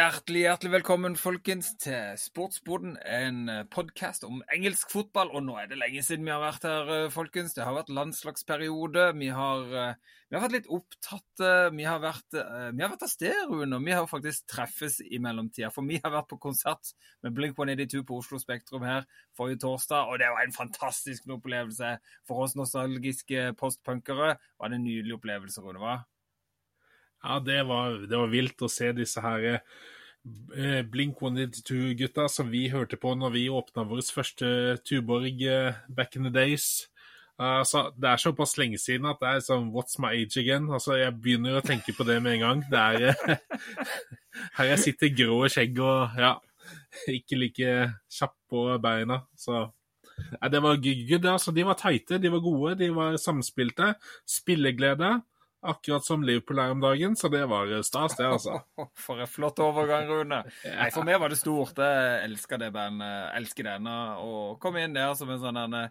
Hjertelig, hjertelig velkommen, folkens, til Sportsboden. En podkast om engelsk fotball. Og nå er det lenge siden vi har vært her, folkens. Det har vært landslagsperiode. Vi har, vi har vært litt opptatt. Vi har vært, vi har vært av sted, Rune. Vi har faktisk treffes i mellomtida. For vi har vært på konsert med Blink 182 på Oslo Spektrum her forrige torsdag. Og det var en fantastisk opplevelse. For oss nostalgiske postpunkere var det en nydelig opplevelse, Rune. hva? Ja, det var, det var, vilt å se disse her eh, Blink 182-gutta som vi hørte på når vi åpna vår første Tuborg eh, back in the days. Altså, det er såpass lenge siden at det er sånn What's my age again? Altså, Jeg begynner å tenke på det med en gang. Det er eh, Her jeg sitter grå skjegg og ja, ikke like kjapp på beina. Så ja, det var good. Altså, de var tighte, de var gode, de var samspilte. Spilleglede. Akkurat som Liverpool er om dagen, så det var stas, det, altså. For en flott overgang, Rune. Nei, For meg var det stort. Jeg elsker det bandet. Elsker denne. Å komme inn der som en sånn denne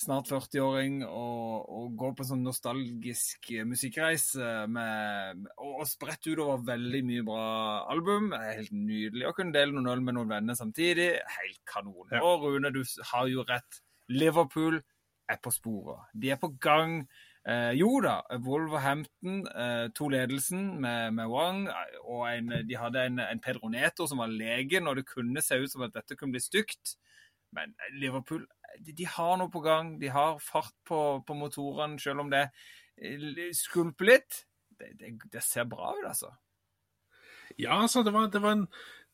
snart 40-åring og, og, gå på en sånn nostalgisk musikkreise med, og, og spredt utover veldig mye bra album. Helt nydelig. Å kunne dele noen øl med noen venner samtidig. Helt kanon. Ja. Og Rune, du har jo rett. Liverpool er på sporet. De er på gang. Eh, jo da, Wolverhampton eh, tok ledelsen med, med, Wang. og en, De hadde en, en Pedro Neto som var legen, og det kunne se ut som at dette kunne bli stygt. Men Liverpool de, de har noe på gang. De har fart på, på motorene, selv om det skulper litt. Det, det, det, ser bra ut, altså. Ja, altså, det var, det var en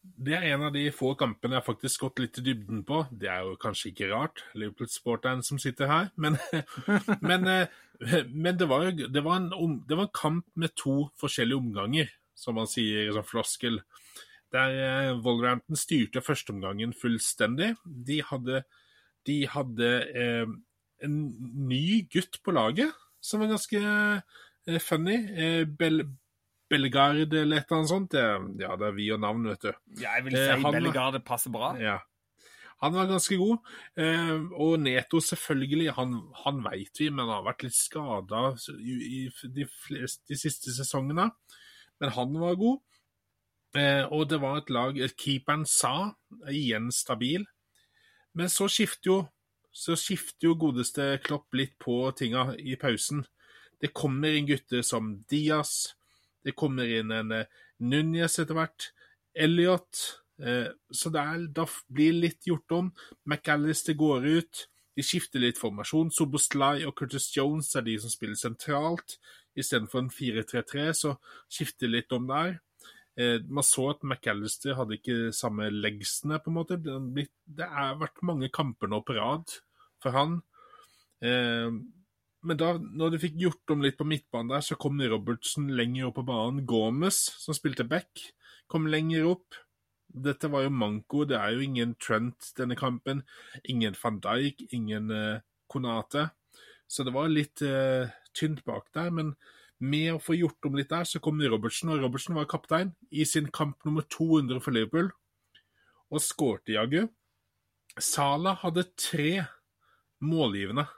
det er en av de få kampene jeg faktisk gått litt i dybden på. Det er jo kanskje ikke rart, Liverpool-sporteren som sitter her, men, men, eh, men det, var, det, var en, det, var, en, kamp med to forskjellige omganger, som man sier som floskel. Der eh, Wolverhampton styrte førsteomgangen fullstendig. De hadde, de hadde eh, en ny gutt på laget som var ganske eh, funny. Bell, Bellegarde eller et eller annet sånt. Det, ja, det er vi og navn, vet du. Ja, jeg vil si eh, Bellegarde passer bra. Ja. Han var ganske god. Eh, og Neto, selvfølgelig, han, han veit vi, men han har vært litt skada i, i de, fleste, de, siste sesongene. Men han var god. Eh, og det var et lag Keeperen sa igjen stabil. Men så skifter jo så skifter jo godeste Klopp litt på tinga i pausen. Det kommer inn gutter som Diaz, det kommer inn en uh, Núñez etter hvert. Elliot. Uh, så der, da blir litt gjort om. McAllister går ut. De skifter litt formasjon. Soboslai og Curtis Jones er de som spiller sentralt. Istedenfor en 4-3-3, så skifter de litt om der. Eh, man så at McAllister hadde ikke samme legsene, på en måte. Det har vært mange kamper nå på rad for han. Eh, men da når de fikk gjort om litt på midtbanen der, så kom Robertsen lenger opp på banen. Gomez, som spilte back, kom lenger opp. Dette var jo manko. Det er jo ingen Trent denne kampen. Ingen van Dijk, ingen uh, Konate. Så det var litt uh, tynt bak der. Men med å få gjort om litt der, så kom Robertsen, og Robertsen var kaptein i sin kamp nummer 200 for Liverpool. Og skårte jaggu. Sala hadde tre målgivende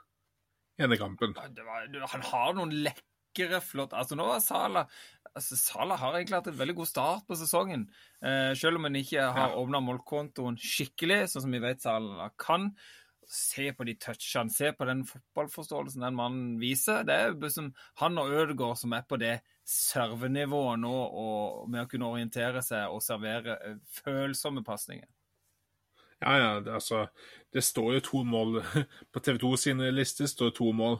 ene kampen. Var, han har noen lekre, flott Altså, nå var Sala altså, Sala har egentlig hatt en veldig god start på sesongen. Eh, selv om han ikke har ja. åpna målkontoen skikkelig, sånn som vi vet Sala kan. Se på de touchene, se på den fotballforståelsen den mannen viser. Det er liksom han og Ødegaard som er på det servenivået nå, og med å kunne orientere seg og servere eh, følsomme pasninger. Ja, ja, det, altså Det står jo to mål På TV 2 sine lister står to mål,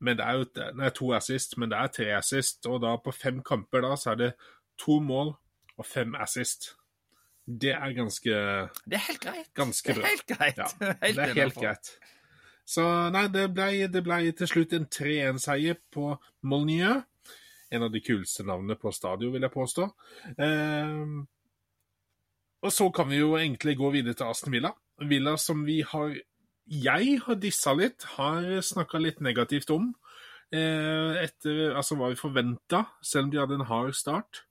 men det er jo nei, to assist, men det er tre assist. Og da på fem kamper da, så er det to mål og fem assist. Det er ganske Det er helt greit. Ganske bra. Det er helt greit. Ja, det er helt greit. Så nei, det ble, det ble til slutt en 3-1-seier på Molnieux. En av de kuleste navnene på stadion, vil jeg påstå. Eh, og så kan vi jo egentlig gå videre til Aston Villa. Villa som vi har Jeg har dissa litt, har snakka litt negativt om. Eh, etter altså hva vi forventa, selv om de hadde en hard start.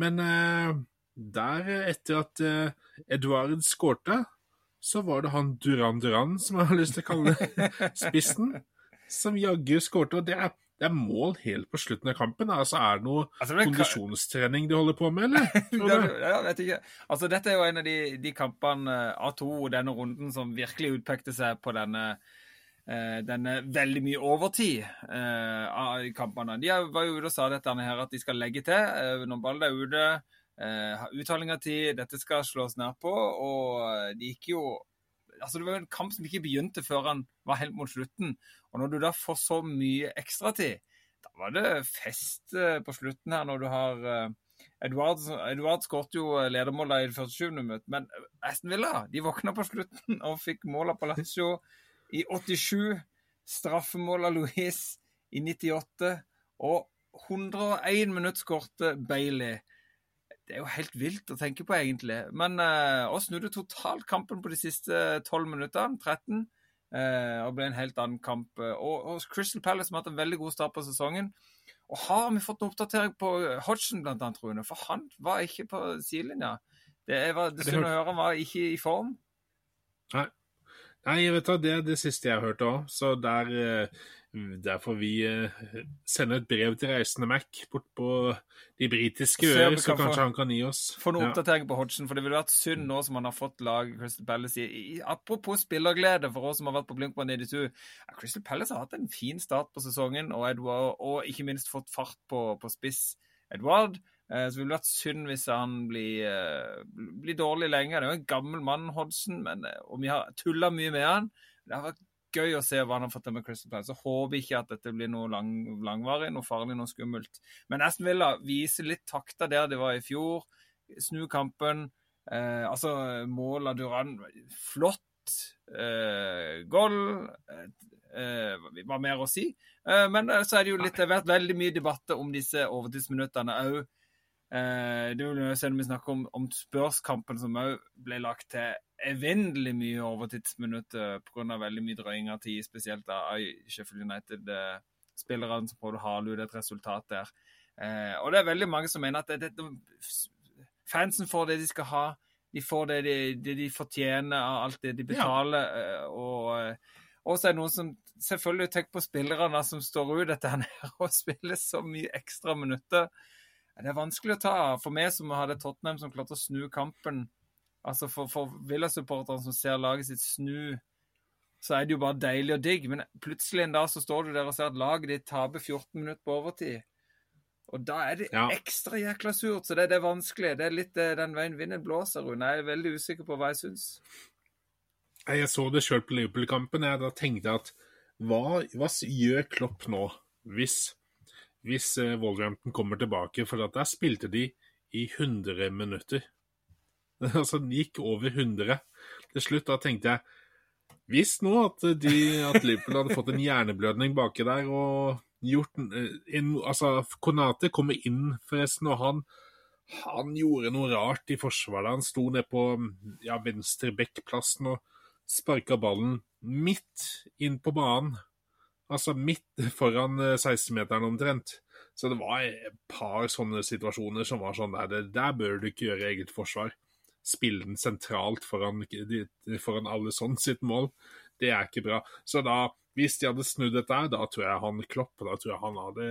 Men eh, der, etter at eh, Eduard skårte, så var det han Duran Duran, som jeg har lyst til å kalle spissen, som jaggu skårte. Og det er, det er mål helt på slutten av kampen. Altså, Er det noe Altså, det er... kondisjonstrening de holder på med, eller? Ja, vet ikke. Altså, dette er jo en av de, de kampene av to denne runden som virkelig utpekte seg på denne, eh, denne veldig mye overtid eh, av de kampene. De var jo ute og sa dette her at de skal legge til eh, når ballen er ute. Eh, til, uttaling av tid, dette skal slås ned på. Og det de gikk jo Altså, det var jo en kamp som ikke begynte før han var helt mot slutten. Og når du da får så mye ekstratid, da var det fest eh, på slutten her når du har Edward, Eduard, Eduard skåret jo ledermålet i det første 20 minutt, men Aston Villa de våkna på slutten og fikk mål av Palacio i 87. Straffemål av Louise i 98. Og 101 minutt skårte Bailey. Det er jo helt vilt å tenke på, egentlig. Men uh, oss snudde totalt kampen på de siste 12 minuttene, 13, eh, og ble en helt annen kamp. Og, og Crystal Palace har hatt en veldig god start på sesongen. Og har vi fått en oppdatering på Hodgson, blant annet, Rune? For han var ikke på sidelinja. Det var synd å høre, han var ikke i form. Nei, vet du, det er det siste jeg har hørt òg. Så der, eh, der får vi sender sende et brev til reisende Mac bort på de britiske øyer, så kanskje han kan gi oss Få noen Ja. oppdatering på Hodgson, for det ville vært synd nå som han har fått lag Crystal Palace i, Apropos spillerglede for oss som har vært på Blink-182. Ja, Crystal Palace har hatt en fin start på sesongen, og, Edward, og ikke minst fått fart på, på spiss Edward. Eh, så det ville vært synd hvis han blir, eh, blir dårlig lenge. Det er jo en gammel mann, Hodgson, men, eh, og vi har tulla mye med han. Det har vært gøy å se hva han har fått til med Crystal Palace. Så håper ikke at dette blir noe lang, langvarig, noe farlig, noe skummelt. Men Aston Villa viser litt takter der de var i fjor. Snu kampen. Eh, altså, mål av Duran Flott. Eh, goal. Eh, hva mer å si? Eh, men eh, så er det jo litt, det har vært veldig mye debatter om disse overtidsminuttene òg. Eh, det vil jo når vi snakker om, om spørskampen som òg ble lagt til evinnelig mye overtidsminutter pga. veldig mye drøying av tid, spesielt av Sheffield United-spillerne som prøvde å hale ut et resultat der. Eh, og det er veldig mange som mener at det, det, fansen får det de skal ha. De får det de, det de fortjener av alt det de betaler. Ja. og, og så er det noen som selvfølgelig tenker på spillerne som står ut dette her og spiller så mye ekstra minutter. Det er vanskelig å ta. For meg som hadde Tottenham som klarte å snu kampen, altså for, for Villa-supporterne som ser laget sitt snu, så er det jo bare deilig og digg. Men plutselig en dag så står du der og ser at laget ditt taper 14 minutter på overtid. Og da er det Ja. ekstra jækla surt. Så det, det er vanskelig. Det er litt eh, den veien vinden blåser, Rune. Jeg er veldig usikker på hva jeg syns. Jeg så det sjøl på Liverpool-kampen. jeg Da tenkte at hva, hva gjør Klopp nå, hvis, hvis eh, Wolverhampton kommer tilbake? For der spilte de i 100 minutter. altså, de gikk over 100. Til slutt da tenkte jeg Hvis nå at, de, at Liverpool hadde fått en hjerneblødning baki der og gjort eh, en, Altså, Konate kommer inn, forresten, og han han gjorde noe rart i forsvaret. Han sto ned på ja, venstre bekkplassen og sparka ballen midt inn på banen. Altså midt foran eh, 16-meteren omtrent. Så det var et par sånne situasjoner som var sånn der, der bør du ikke gjøre eget forsvar. Spille den sentralt foran, foran alle sånn sitt mål. Det er ikke bra. Så da, hvis de hadde snudd dette da tror jeg han Klopp, da tror jeg han hadde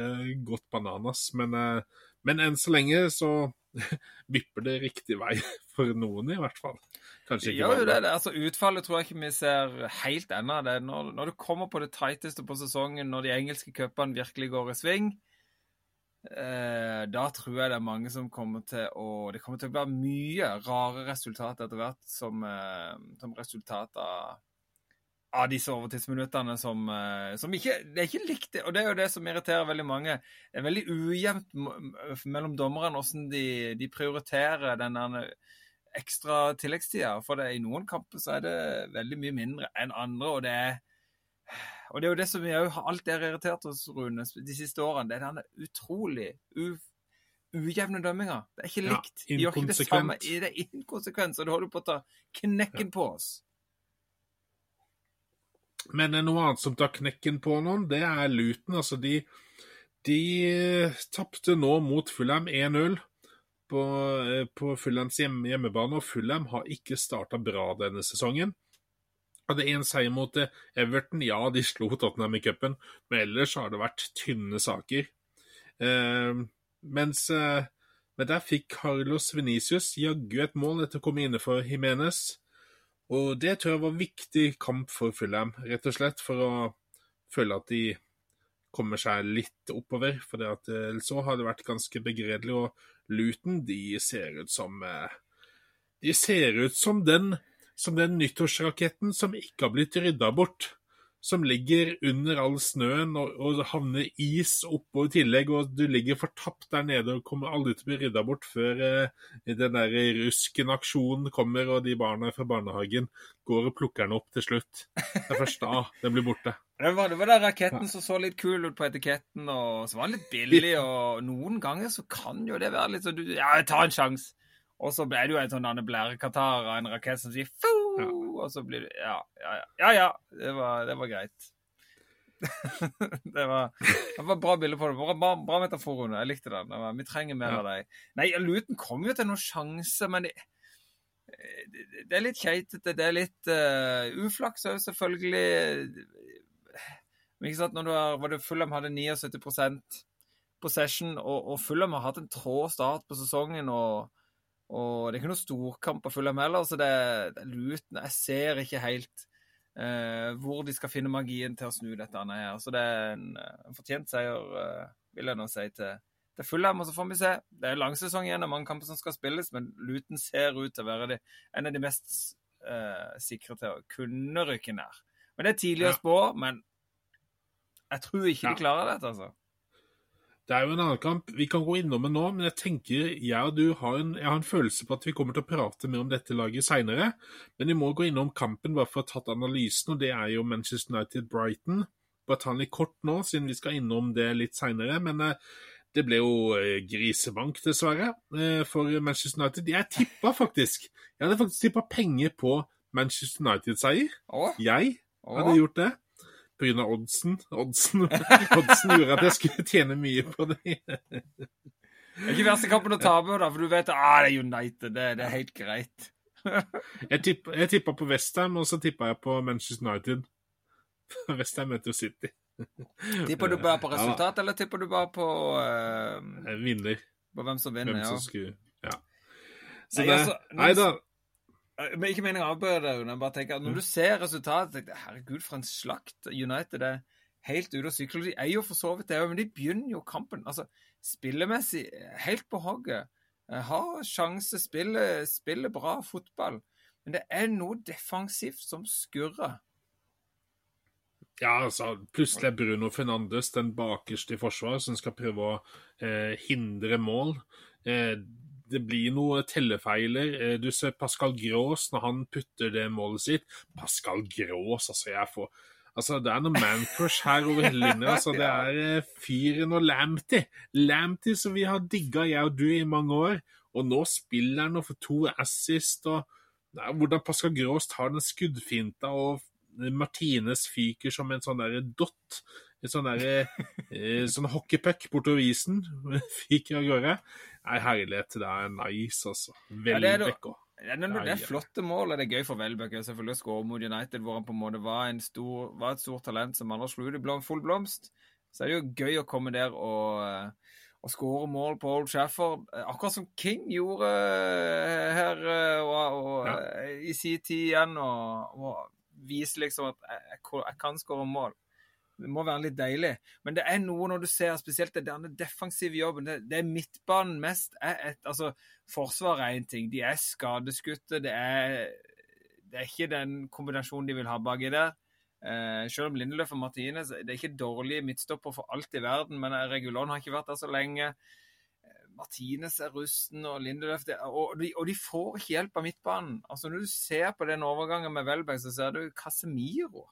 gått bananas. Men, eh, men enn så lenge så vipper det riktig vei for noen, i hvert fall. Kanskje ikke jo, det, det. altså, utfallet tror jeg ikke vi ser helt ennå. Det Når, når du kommer på det tighteste på sesongen, når de engelske cupene virkelig går i sving, eh, da tror jeg det er mange som kommer til å Det kommer til å bli mye rare resultater etter hvert som, eh, som resultat av av disse overtidsminuttene som, eh, som ikke Det er ikke likt, og det er jo det som irriterer veldig mange. Det er veldig ujevnt mellom dommerne hvordan de, de prioriterer den der ekstra tilleggstida. For det, i noen kamper så er det veldig mye mindre enn andre, og det er og det er jo det som vi har alltid har irritert oss, Rune, de siste årene. Det er denne utrolig u, ujevne dømminga. Det er ikke Ja, likt. De gjør ikke det samme. Det er inkonsekvens, og det holder på å ta knekken på oss. Men eh, noe annet som tar knekken på noen, det er Luton. Altså, de, de tapte nå mot Fulham 1-0 på, eh, på Fulhams hjem, hjemmebane, og Fulham har ikke starta bra denne sesongen. Hadde én seier mot eh, Everton. Ja, de slo Tottenham i cupen, men ellers har det vært tynne saker. Eh, mens eh, Men der fikk Carlos Venicius jaggu et mål etter å komme inne for Jimenez. Og det tror jeg var viktig kamp for Fulham, rett og slett for å føle at de kommer seg litt oppover. For ellers så har det vært ganske begredelig. Og Luton, de ser ut som De ser ut som den som den nyttårsraketten som ikke har blitt rydda bort. Som ligger under all snøen og, og havner is oppå i tillegg, og du ligger fortapt der nede og kommer aldri til å bli rydda bort før eh, den der rusken-aksjonen kommer og de barna fra barnehagen går og plukker den opp til slutt. Det er først da den blir borte. Det var, det var den raketten som så litt kul ut på etiketten, og som var litt billig. Og noen ganger så kan jo det være litt sånn Ja, ta en sjanse. Og så ble det jo en sånn blærekatar av en rakett som sier Fu! Ja. Og så blir det Ja, ja, ja. ja, ja. Det, var, det var greit. det, var, det var bra bilde på det. Bra, bra, bra metafor, Jeg likte den. Var, vi trenger mer ja. av deg. Nei, Luton kom jo til noen sjanse, men det, det er litt keitete. Det er litt uh, uflaks òg, selvfølgelig. Men ikke sant, når du har, var det Fulham hadde 79% possession, og, og Fulham har hatt en trå start på sesongen. og og det er ikke noen storkamp å følge med heller, så det, det er luten. Jeg ser ikke helt eh, hvor de skal finne magien til å snu dette her. Så det er en, en fortjent seier, eh, vil jeg nå si, til, til Fulham. Og så får vi se. Det er langsesong igjen, og mange kamper som skal spilles, men Luton ser ut til å være de, en av de mest eh, sikre til å kunne rykke ned. Men det er tidlig å spå, men jeg tror ikke de klarer dette, altså. Det er jo en annen kamp. Vi kan gå innom den nå, men jeg tenker jeg og du har en, jeg har en følelse på at vi kommer til å prate mer om dette laget seinere. Men vi må gå innom kampen bare for å ha tatt analysen, og det er jo Manchester United-Brighton. Bare ta den litt kort nå, siden vi skal innom det litt seinere. Men eh, det ble jo eh, grisebank, dessverre, eh, for Manchester United. Jeg tippa faktisk. Jeg hadde faktisk tippa penger på Manchester United-seier. Jeg hadde gjort det pga. oddsen. Oddsen. oddsen gjorde at jeg skulle tjene mye på det. det er ikke verste kampen å tape, da, for du vet at ah, det er United. Det, det er helt greit. jeg, tipp, jeg tippa på Westham, og så tippa jeg på Manchester United. Westham møter City. tipper du bare på resultat, ja. eller tipper du bare på uh, Vinner. På hvem som vinner, hvem som skulle, ja. Så nei, det, altså, nei da. Eh, men ikke meningen å avbryte deg, men bare tenker at når du ser resultatet tenker Herregud, for en slakt United er helt ute å sykle. De er jo for så vidt det men de begynner jo kampen. altså Spillemessig helt på hogget. Eh, har sjanse, spiller, spiller bra fotball. Men det er noe defensivt som skurrer. Ja, altså, plutselig er Bruno Fernandes den bakerste i forsvaret som skal prøve å eh, hindre mål. Eh, det blir noen tellefeiler. Eh, du ser Pascal Grås når han putter det målet sitt. Pascal Grås, altså. jeg får... Altså, Det er noe mancrush her over hele linja. Altså, det er eh, fyren og Lamptey. Lamptey som vi har digga, jeg og du, i mange år. Og nå spiller han og får to assist. og Nei, Hvordan Pascal Grås tar den skuddfinta, og Martines fyker som en sånn derre dott. En sånn derre eh, sånn hockeypuck bortover isen. Fyker av gårde. Nei, herlighet, det er nice, altså. Welbeck òg. Ja, det, det, er flotte mål, og det er gøy for Welbeck selvfølgelig å skåre mot United, hvor han på en måte var, en stor, var et stort talent som andre slo ut i full blomst. Så er det jo gøy å komme der og, eh, og skåre mål på Old Shafford. Akkurat som King gjorde eh, her og, og, ja. i sin tid igjen, og, og vise liksom at jeg, jeg kan skåre mål. Det må være litt deilig. Men det er noe når du ser spesielt det denne defensive jobben. Det, det er midtbanen mest. Er et, altså, Forsvaret er én ting. De er skadeskutte. Det er, det er ikke den kombinasjonen de vil ha baki der. Eh, selv om Lindeløf og Martinez det er ikke dårlige midtstopper for alt i verden, men Regulon har ikke vært der så lenge. Eh, Martinez er rusten, og Lindeløf det, og, de, og, de, får ikke hjelp av midtbanen. Altså Når du ser på den overgangen med Welbeck, så ser du Casemiro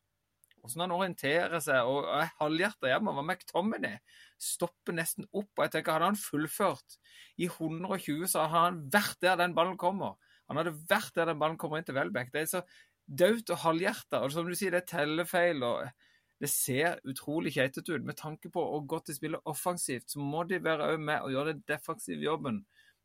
hvordan han orienterer seg. og Jeg halvhjerta hjemover. McTominay stopper nesten opp. og jeg tenker Hadde han fullført i 120, så hadde han vært der den ballen kommer. Han hadde vært der den ballen kommer inn til Welbeck. Det er så dødt og halvhjerta. Og som du sier, det er tellefeil. og det ser utrolig keitete ut. Med tanke på hvor godt de spiller offensivt, så må de være med og gjøre den defensive jobben.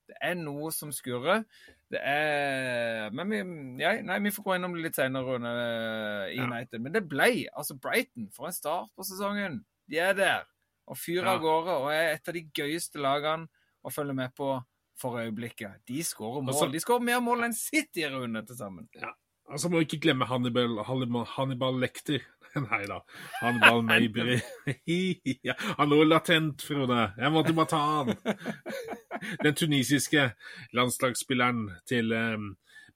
Det er noe som skurrer. Det er Men vi, ja, nei, vi får gå innom det litt senere under i Ja. United. Men det ble altså Brighton. For en start på sesongen. De er der og fyrer Ja. av gårde og er et av de gøyeste lagene å følge med på for øyeblikket. De skårer mål. Altså- de skårer mer mål enn City i runde til sammen. Altså må vi ikke glemme Hannibal, Hannibal, Hannibal Lekter. Nei da. Hannibal Mabry. ja, han lå latent, Frode. Jeg måtte bare ta han. Den tunisiske landslagsspilleren til eh,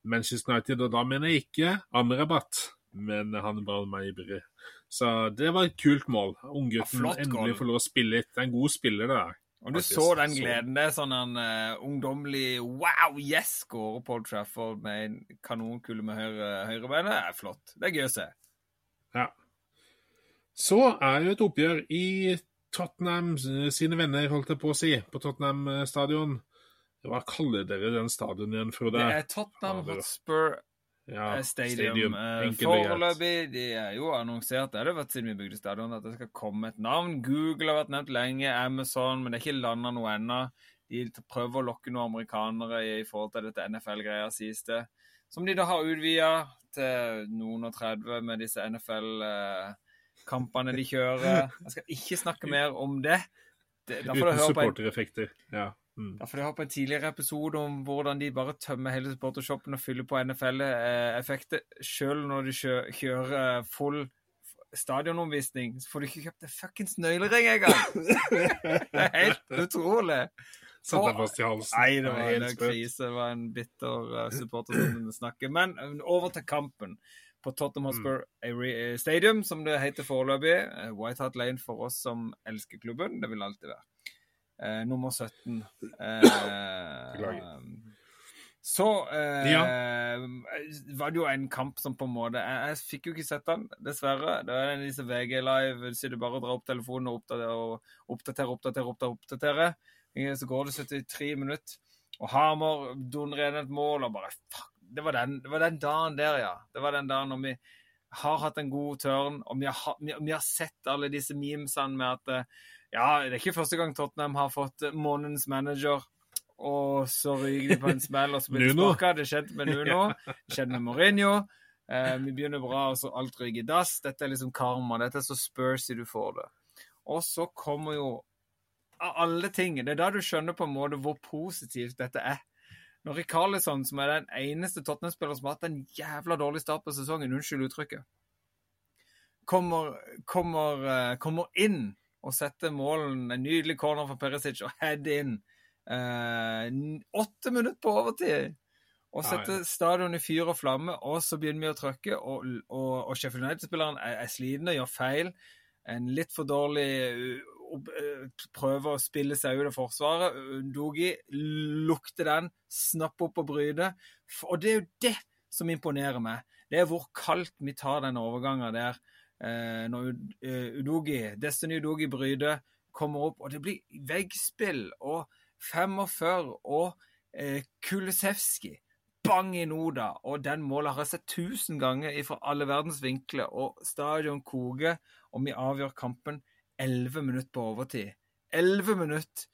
Manchester United. Og da mener jeg ikke Amrabat, men Hannibal Maybury. Så det var et kult mål. Unggutten Ja, endelig får lov å spille litt. Det er en god spiller, det der. Og du så den gleden. Det er sånn en uh, ungdommelig Wow, yes! Skårer Paul Trafford med en kanonkule med høyre, høyrebeinet. Det er flott. Det er gøy å se. Ja. Så er jo et oppgjør i Tottenham eh, sine venner, holdt jeg på å si, på Tottenham eh, stadion. Hva kaller dere den stadion igjen, Frode? Det er Tottenham Hotspur ja, Stadium. Stadium. Eh, greit. Foreløpig de er jo annonsert, det har det vært siden vi bygde stadion, at det skal komme et navn. Google har vært nevnt lenge, Amazon, men det er ikke landa noe ennå. De prøver å lokke noen amerikanere i forhold til dette NFL-greia, sies det. Som de da har utvida til noen og 30 med disse NFL-kampene de kjører. Jeg skal ikke snakke mer om det. det Uten supportereffekter. Ja. Mm. da får du høre på en tidligere episode om hvordan de bare tømmer hele supportershoppen og fyller på NFL-effekter. Selv når de kjører full stadionomvisning, så får du ikke kjøpt en fuckings nøylering engang! Det er helt utrolig. Satt deg fast i halsen. Nei, det var en krise. Det var en bitter uh, supporter som snakker. Men uh, over til kampen på Tottenham Hotspur mm. Stadium, som det heter foreløpig. Uh, White Hart Lane for oss som elsker klubben. Det vil alltid være. Eh, nummer 17. Eh, så eh, var det jo en kamp som på en måte Jeg, jeg fikk jo ikke sett den, dessverre. Det er en av disse VG Live, så du bare drar opp telefonen og oppdaterer, oppdaterer, oppdaterer, oppdaterer. Så går det 73 minutter, og Hamar dundrer inn et mål, og bare fuck. Det var, den, det var den dagen der, ja. Det var den dagen når vi har hatt en god tørn, og vi har, vi, vi har sett alle disse memesene med at eh, ja, det er ikke første gang Tottenham har fått eh, månedens manager, og så ryker de på en smell, og så blir de sparka. Det skjedde med Nuno, det skjedde med Mourinho. Eh, vi begynner bra, og så alt ryker i dass. Dette er liksom karma. Dette er så spursy du får det. Og så kommer jo av alle ting Det er da du skjønner på en måte hvor positivt dette er. Når Rikarlison, som er den eneste Tottenham-spilleren som har hatt en jævla dårlig start på sesongen, unnskyld uttrykket, kommer, kommer, eh, kommer inn og setter målen, en nydelig corner for Perisic, og head inn eh, åtte minutter på overtid. Og setter stadion i fyr og flamme, og så begynner vi å trykke, og, og, og Sheffield United-spilleren er, er sliten og gjør feil. En litt for dårlig opp- uh, prøver å spille seg ut av forsvaret. Dogi lukter den, snapper opp og bryter. Og det er jo det som imponerer meg. Det er hvor kaldt vi tar den overgangen der. Eh, når Ud- eh, Udogi, Destiny Udogi bryter, kommer opp, og det blir veggspill og 45 og eh, Kulisevski. Bang i Noda. Og den målet har jeg sett tusen ganger fra alle verdens vinkler. Og stadion koker, og vi avgjør kampen 11 minutter på overtid. 11 minutter!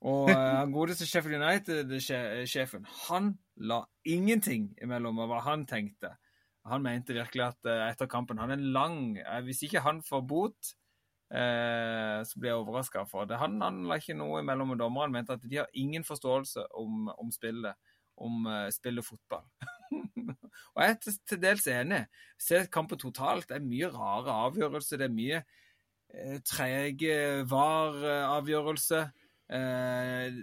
Og han godeste Sheffield United-sjefen, han la ingenting imellom hva han tenkte. Han mente virkelig at uh, etter kampen Han er lang uh, Hvis ikke han får bot, så blir jeg overraska. For det. Han, han la ikke noe imellom med dommeren. mente at de har ingen forståelse om, om spillet. Om uh, spillet fotball. og jeg er til dels enig. Se kampen totalt. Det er mye rare avgjørelser. Det er mye eh, trege VAR-avgjørelser. Eh,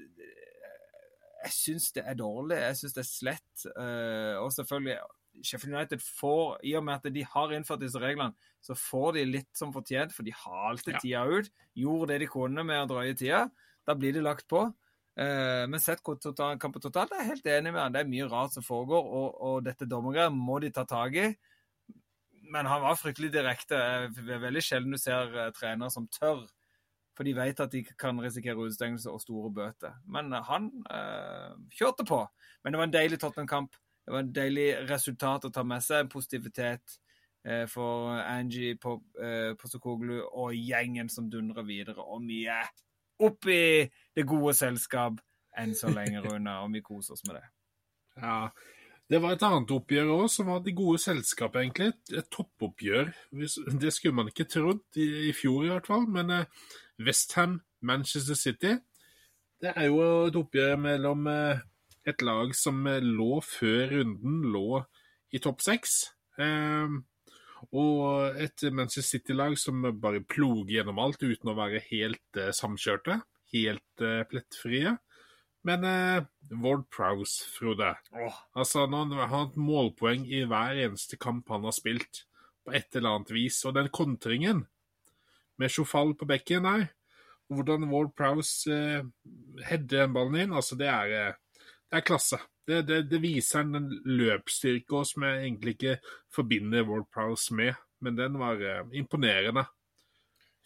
jeg syns det er dårlig. Jeg syns det er slett. Eh, og selvfølgelig Sheffield United får, i og med at de har innført disse reglene, så får de litt som fortjent, for de halte Ja. tida ut. Gjorde det de kunne med å drøye tida. Da blir de lagt på. Men sett hvor total, kampen totalt, jeg er helt enig med han. Det er mye rart som foregår, og, og dette dommergreiet må de ta tak i. Men han var fryktelig direkte. Det er veldig sjelden du ser eh, trenere som tør. For de vet at de kan risikere utestengelse og store bøter. Men eh, han eh, kjørte på. Men det var en deilig Tottenham-kamp. Det var en deilig resultat å ta med seg. Positivitet eh, for Angie på, eh, Postecoglou og gjengen som dundrer videre. Og vi er oppe i det gode selskap enn så lenge, Rune, og vi koser oss med det. Ja, det var et annet oppgjør òg som var de gode selskap, egentlig. Et toppoppgjør. Det skulle man ikke trodd, i, fjor i hvert fall. Men eh, Westham, Manchester City, det er jo et oppgjør mellom eh, et lag som eh, lå før runden, lå i topp seks. Eh, og et Manchester City-lag som bare ploger gjennom alt uten å være helt samkjørte. Helt plettfrie. Men eh, Ward Prowse, Frode Oh. Altså, Han har hatt målpoeng i hver eneste kamp han har spilt, på et eller annet vis. Og den kontringen med Sjofal på bekken der, hvordan Ward Prowse eh, header den ballen inn, altså det er, eh, det er klasse. Det, det, det viser en løpsstyrke som jeg egentlig ikke forbinder Ward Prowse med, men den var eh, imponerende.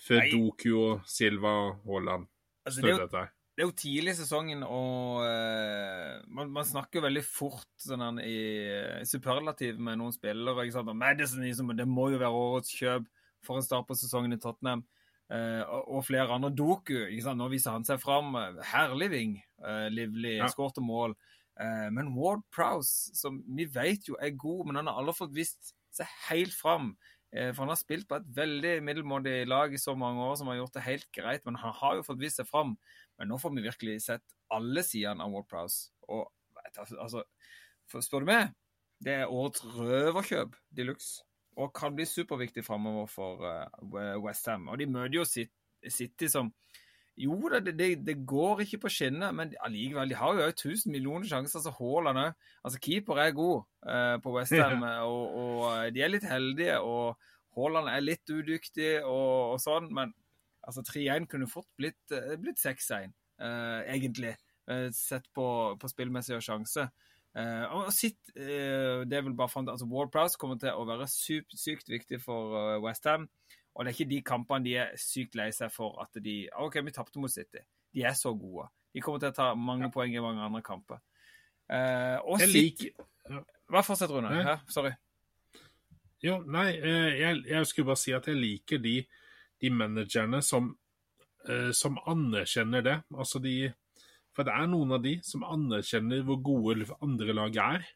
Før. Doku og Silva og Haaland Altså, snudde dette her. Det er jo tidlig i sesongen, og uh, man, man snakker veldig fort sånn i eh, superlativ med noen spillere. ikke sant? Og Madison liksom, det må jo være årets kjøp for en start på sesongen i Tottenham. Uh, og, flere andre. Doku, ikke sant? nå viser han seg fram. Herlig ving. Uh, livlig, Ja. skårte mål. Uh, men Ward Prowse, som vi vet jo er god, men han har aldri fått vist seg helt fram. For han har spilt på et veldig middelmådig lag i så mange år som har gjort det helt greit, men han har jo fått vist seg fram. Men nå får vi virkelig sett alle sidene av Ward Prowse. Og altså, for, spør du meg, det er årets røverkjøp de luxe. Og kan bli superviktig framover for uh, Westham. Og de møter jo Cit- City som Jo da, det, det, det går ikke på skinner, men allikevel, de har jo 1000 millioner sjanser. Så Haaland òg. Altså, keeper er god uh, på Westham, og, og eh, de er litt heldige. Og Haaland er litt udyktig og, og sånn, men altså 3-1 kunne fort blitt, eh, blitt 6-1, eh, egentlig. eh, sett på, på og sjanse. Eh, og sitt, eh, det er vel bare frem til, altså Ward Prowse kommer til å være sykt, sykt viktig for uh, Westham. Og det er ikke de kampene de er sykt lei seg for at de OK, vi tapte mot City. De er så gode. De kommer til å ta mange poeng i mange andre kamper. Eh, og Jeg City liker Hva fortsetter, Rune? Nei. Ja, sorry. Jo, nei, eh, jeg, jeg skulle bare si at jeg liker de, de managerne som, eh, som anerkjenner det. Altså de For det er noen av de som anerkjenner hvor gode andre lag er.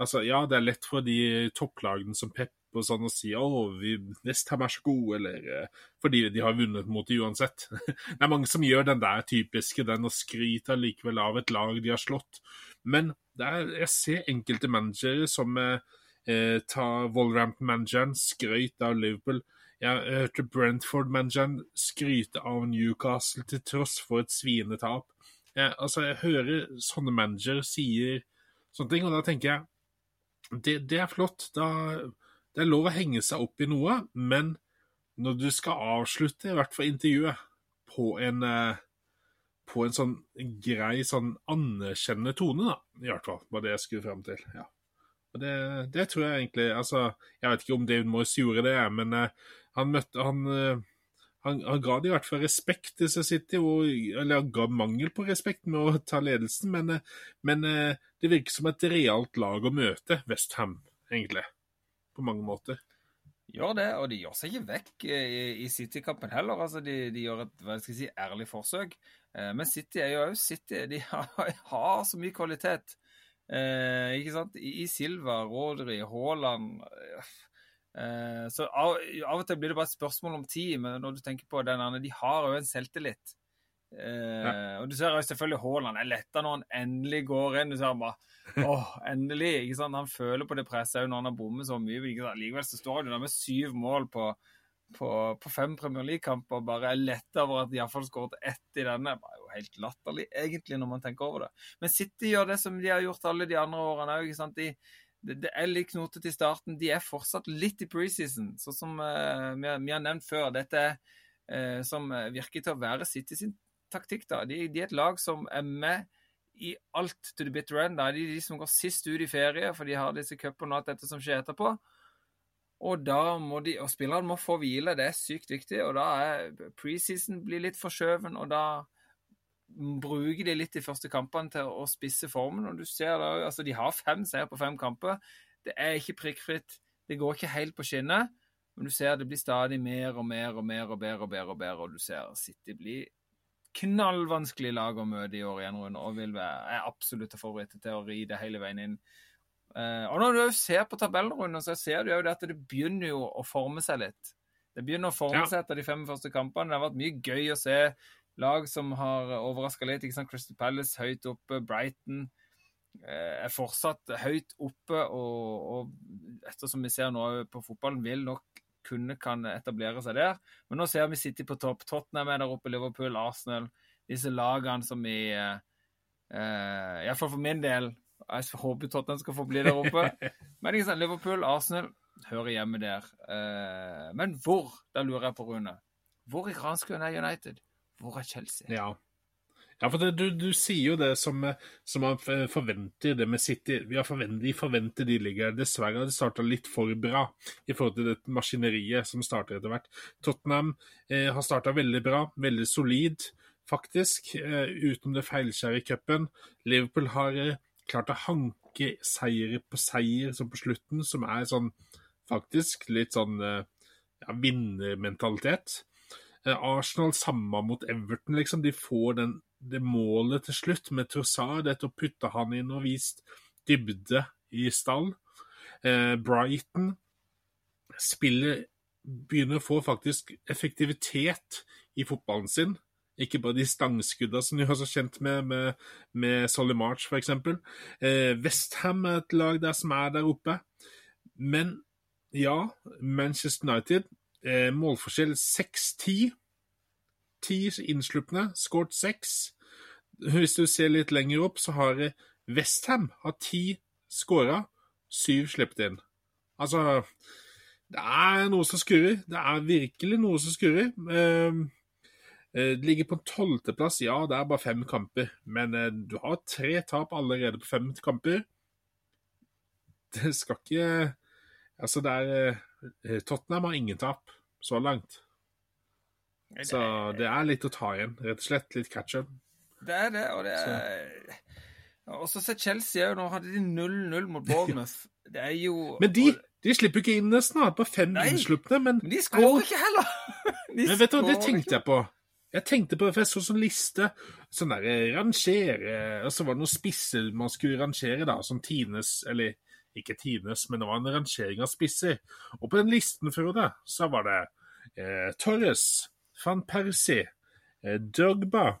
Altså, ja, det er lett for de topplagene som Pep og sånn å si å, vi Westham er så gode, eller eh, fordi de har vunnet mot de uansett. Det er mange som gjør den der typiske, den å skryte likevel av et lag de har slått. Men det er, jeg ser enkelte managere som eh, tar ta Wolverhampton-manageren, skrøyt av Liverpool. Jeg hørte Brentford-manageren skryte av Newcastle til tross for et svinetap. Jeg, altså, jeg hører sånne manager sier sånne ting, og da tenker jeg det, det er flott. Da, det er lov å henge seg opp i noe, men når du skal avslutte i hvert fall intervjuet på en eh, på en sånn grei, sånn anerkjennende tone, da, i hvert fall, var det jeg skulle frem til. ja. Og det, det tror jeg egentlig altså, Jeg vet ikke om David Moyes gjorde det, men eh, han møtte han, eh, han, han ga det i hvert fall respekt til City, og, eller han ga mangel på respekt med å ta ledelsen, men, eh, men eh, det virker som et realt lag å møte Westham, egentlig. På mange måter. Gjør det, og de gjør seg ikke vekk i, i City-kampen heller. altså De, de gjør et hva skal jeg si, ærlig forsøk. Men City er jo òg City. De har, har så mye kvalitet. Eh, ikke sant? I, Silva, Rodri, Haaland Så av, av og til blir det bare et spørsmål om tid, men når du tenker på den andre, de har jo en selvtillit. Eh, Og du ser jo selvfølgelig Haaland er letta når han endelig går inn. Du ser han bare åh, endelig. ikke sant? Han føler på det presset òg når han har bommet så mye. sant? Likevel så står han jo der med syv mål på, på, på fem Premier League-kamper og bare er letta over at de iallfall skåret ett i denne. Det er jo helt latterlig, egentlig, når man tenker over det. Men City gjør det som de har gjort alle de andre årene òg. De, det, det er litt knotete i starten. De er fortsatt litt i preseason, sånn som uh, vi, vi har nevnt før. Dette eh, som virker til å være City sin taktikk. da. De, de er et lag som er med i alt to the bitter end. Da. De er de som går sist ut i ferie, for de har disse cupene og alt dette som skjer etterpå. Og da må de, og spillerne må få hvile, det er sykt viktig. Og da er preseason blir litt forskjøven, og da bruker de litt de første kampene til å spisse formen. Og du ser da, altså De har fem seier på fem kamper. Det er ikke prikkfritt. Det går ikke helt på skinner. Men du ser det blir stadig mer og mer og mer og bedre og bedre, og bedre, og du ser City blir knallvanskelig lag å møte i år igjen, Rune, og vil være, er absolutt favoritter til å ri det hele veien inn. Uh, og når du ser på tabellen, så ser du jo at det begynner jo å forme seg litt. Det begynner å forme seg etter de fem første kampene. Det har vært mye gøy å se lag som har overraska litt. ikke sant? Crystal Palace høyt oppe, Brighton uh, er fortsatt høyt oppe. Og, og ettersom vi ser nå på fotballen, vil nok kunne kan etablere seg der. Men nå ser vi City på topp. Tottenham er der oppe, Liverpool, Arsenal. Disse lagene som vi eh, uh, Iallfall for min del Jeg håper Tottenham skal få bli der oppe. Men ikke sant, Liverpool, Arsenal hører hjemme der. Eh, men hvor? Da lurer jeg på, Rune. Hvor i granskauen er United? Hvor er Chelsea? Ja, ja, for det, du, du, sier jo det som, som, man forventer det med City. Vi har forventet de forventer de ligger Dessverre har det starta litt for bra i forhold til det maskineriet som starter etter hvert. Tottenham eh, har starta veldig bra, veldig solid, faktisk, eh, utenom det feilskjære i cupen. Liverpool har eh, klart å hanke seier på seier som på slutten, som er sånn faktisk litt sånn eh, ja, vinnermentalitet. Eh, Arsenal samme mot Everton, liksom. De får den det målet til slutt med Trossard etter å putte han inn og vist dybde i stall. Eh, Brighton spiller begynner å få faktisk effektivitet i fotballen sin. Ikke bare de stangskuddene som de har så kjent med, med, med Solly March, f.eks. Eh, Westham er et lag der som er der oppe. Men ja, Manchester United, eh, målforskjell 6-10 ti innslupne, skåret seks. Hvis du ser litt lenger opp, så har Westham har ti skåra, syv sluppet inn. Altså Det er noe som skurrer. Det er virkelig noe som skurrer. Ehm, eh, det ligger på tolvteplass. Ja, det er bare fem kamper, men eh, du har tre tap allerede på fem kamper. Det skal ikke Altså, det er eh, Tottenham har ingen tap så langt. Så det er litt å ta igjen, rett og slett. Litt catch-up. Det er det, og det er Og så ser Chelsea òg, nå hadde de 0-0 mot Bournemouth. Det er jo Men de, de slipper ikke inn nesten, på fem innslupne, men Men de skårer ikke heller! De men vet du, hva, det tenkte jeg på. Jeg tenkte på, for jeg så sånn liste, sånn der eh, rangere Og så var det noen spisser man skulle rangere, da, som Tines Eller ikke Tines, men det var en rangering av spisser. Og på den listen Frode, så var det eh, Torres, van Persie, eh, Drogba.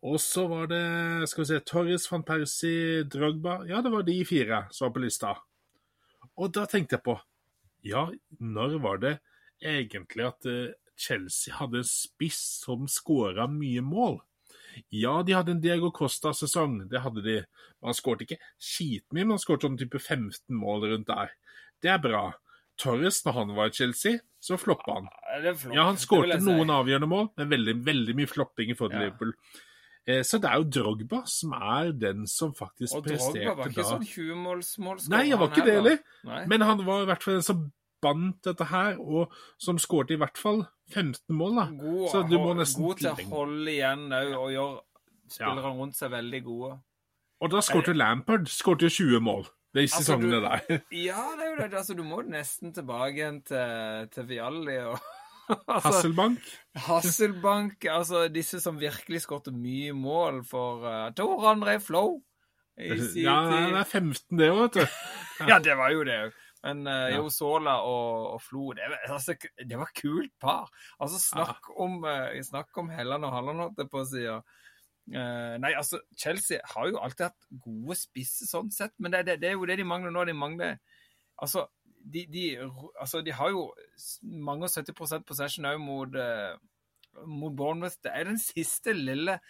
Og så var det skal vi se, Torres, van Persie, Drogba Ja, det var de fire som var på lista. Og da tenkte jeg på Ja, når var det egentlig at eh, Chelsea hadde en spiss som skåra mye mål? Ja, de hadde en Diego Costa-sesong, det hadde de. Han skåret ikke skitmye, men han skåret sånn type 15 mål rundt der. Det er bra. Torres, når han var i Chelsea, så floppa han. Ja, han skårte noen avgjørende mål, men veldig, veldig mye flopping i til ja. Liverpool. Eh, så det er jo Drogba som er den som faktisk presterte da. Og Drogba var ikke da. sånn 20-målsmålsskårer. Nei, han var ikke det heller. Men han var i hvert fall den som bandt dette her, og som skårte i hvert fall 15 mål. da. God, så du må nesten god til å holde igjen òg, og gjøre spillerne ja. rundt seg veldig gode. Og da skårte Lampard skårte jo 20 mål de altså, sesongene der. ja, det er jo det. Altså, du må nesten tilbake igjen til, til Vialli og altså, Hasselbank? Hasselbank. Altså disse som virkelig skårte mye mål for uh, Tor André Flow. ja, det er 15, det òg, vet du. Ja. ja, det var jo det òg. Men uh, ja. Sola og, og Flo, det, altså, det, var kult par. Altså, snakk ja. om, uh, snakk om Helland og Halland, holdt jeg på å si. Uh, nei, altså, Chelsea har jo alltid hatt gode spisser sånn sett, men det, det, det, er jo det de mangler nå. De mangler Altså, de, de, altså, de har jo mange og 70% possession òg mot, uh, mot Bournemouth. Det er den siste lille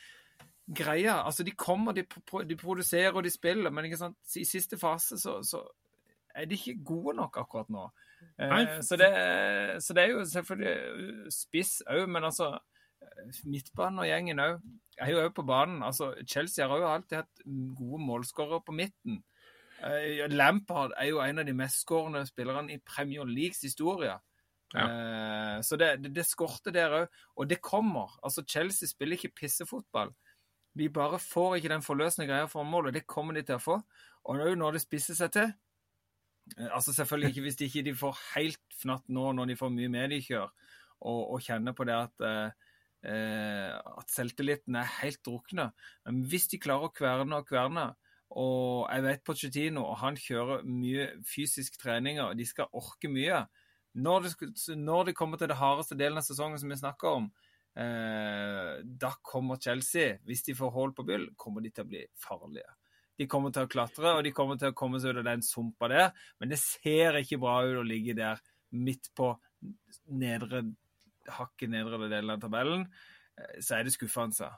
greia. Altså, de kommer, de, de produserer og de spiller, men ikke sant? i siste fase så, så er de ikke gode nok akkurat nå. Uh, så, det, så, det, er jo selvfølgelig spiss òg, men altså midtbanen og gjengen òg er jo òg på banen. Altså, Chelsea har jo alltid hatt gode målskårere på midten. Uh, Lampard er jo en av de mestskårende spillerne i Premier Leagues historie. Ja. Så det, det, det skorter der òg. Og det kommer. Altså, Chelsea spiller ikke pissefotball. De bare får ikke den forløsende greia for målet. det kommer de til å få. Og òg når det spisser seg til Altså Selvfølgelig ikke hvis de ikke får helt fnatt nå, når de får mye mediekjør, og, og kjenner på det at eh, at selvtilliten er helt drukna. Men hvis de klarer å kverne og kverne, og jeg vet Pochettino, og han kjører mye fysisk trening, og de skal orke mye Når det, når det kommer til det hardeste delen av sesongen som vi snakker om, eh, da kommer Chelsea, hvis de får hull på byll, kommer de til å bli farlige. De kommer til å klatre, og de kommer til å komme seg ut av den sumpa der. Men det ser ikke bra ut å ligge der midt på nedre hakket nedre delen av tabellen. Eh, så er det skuffende.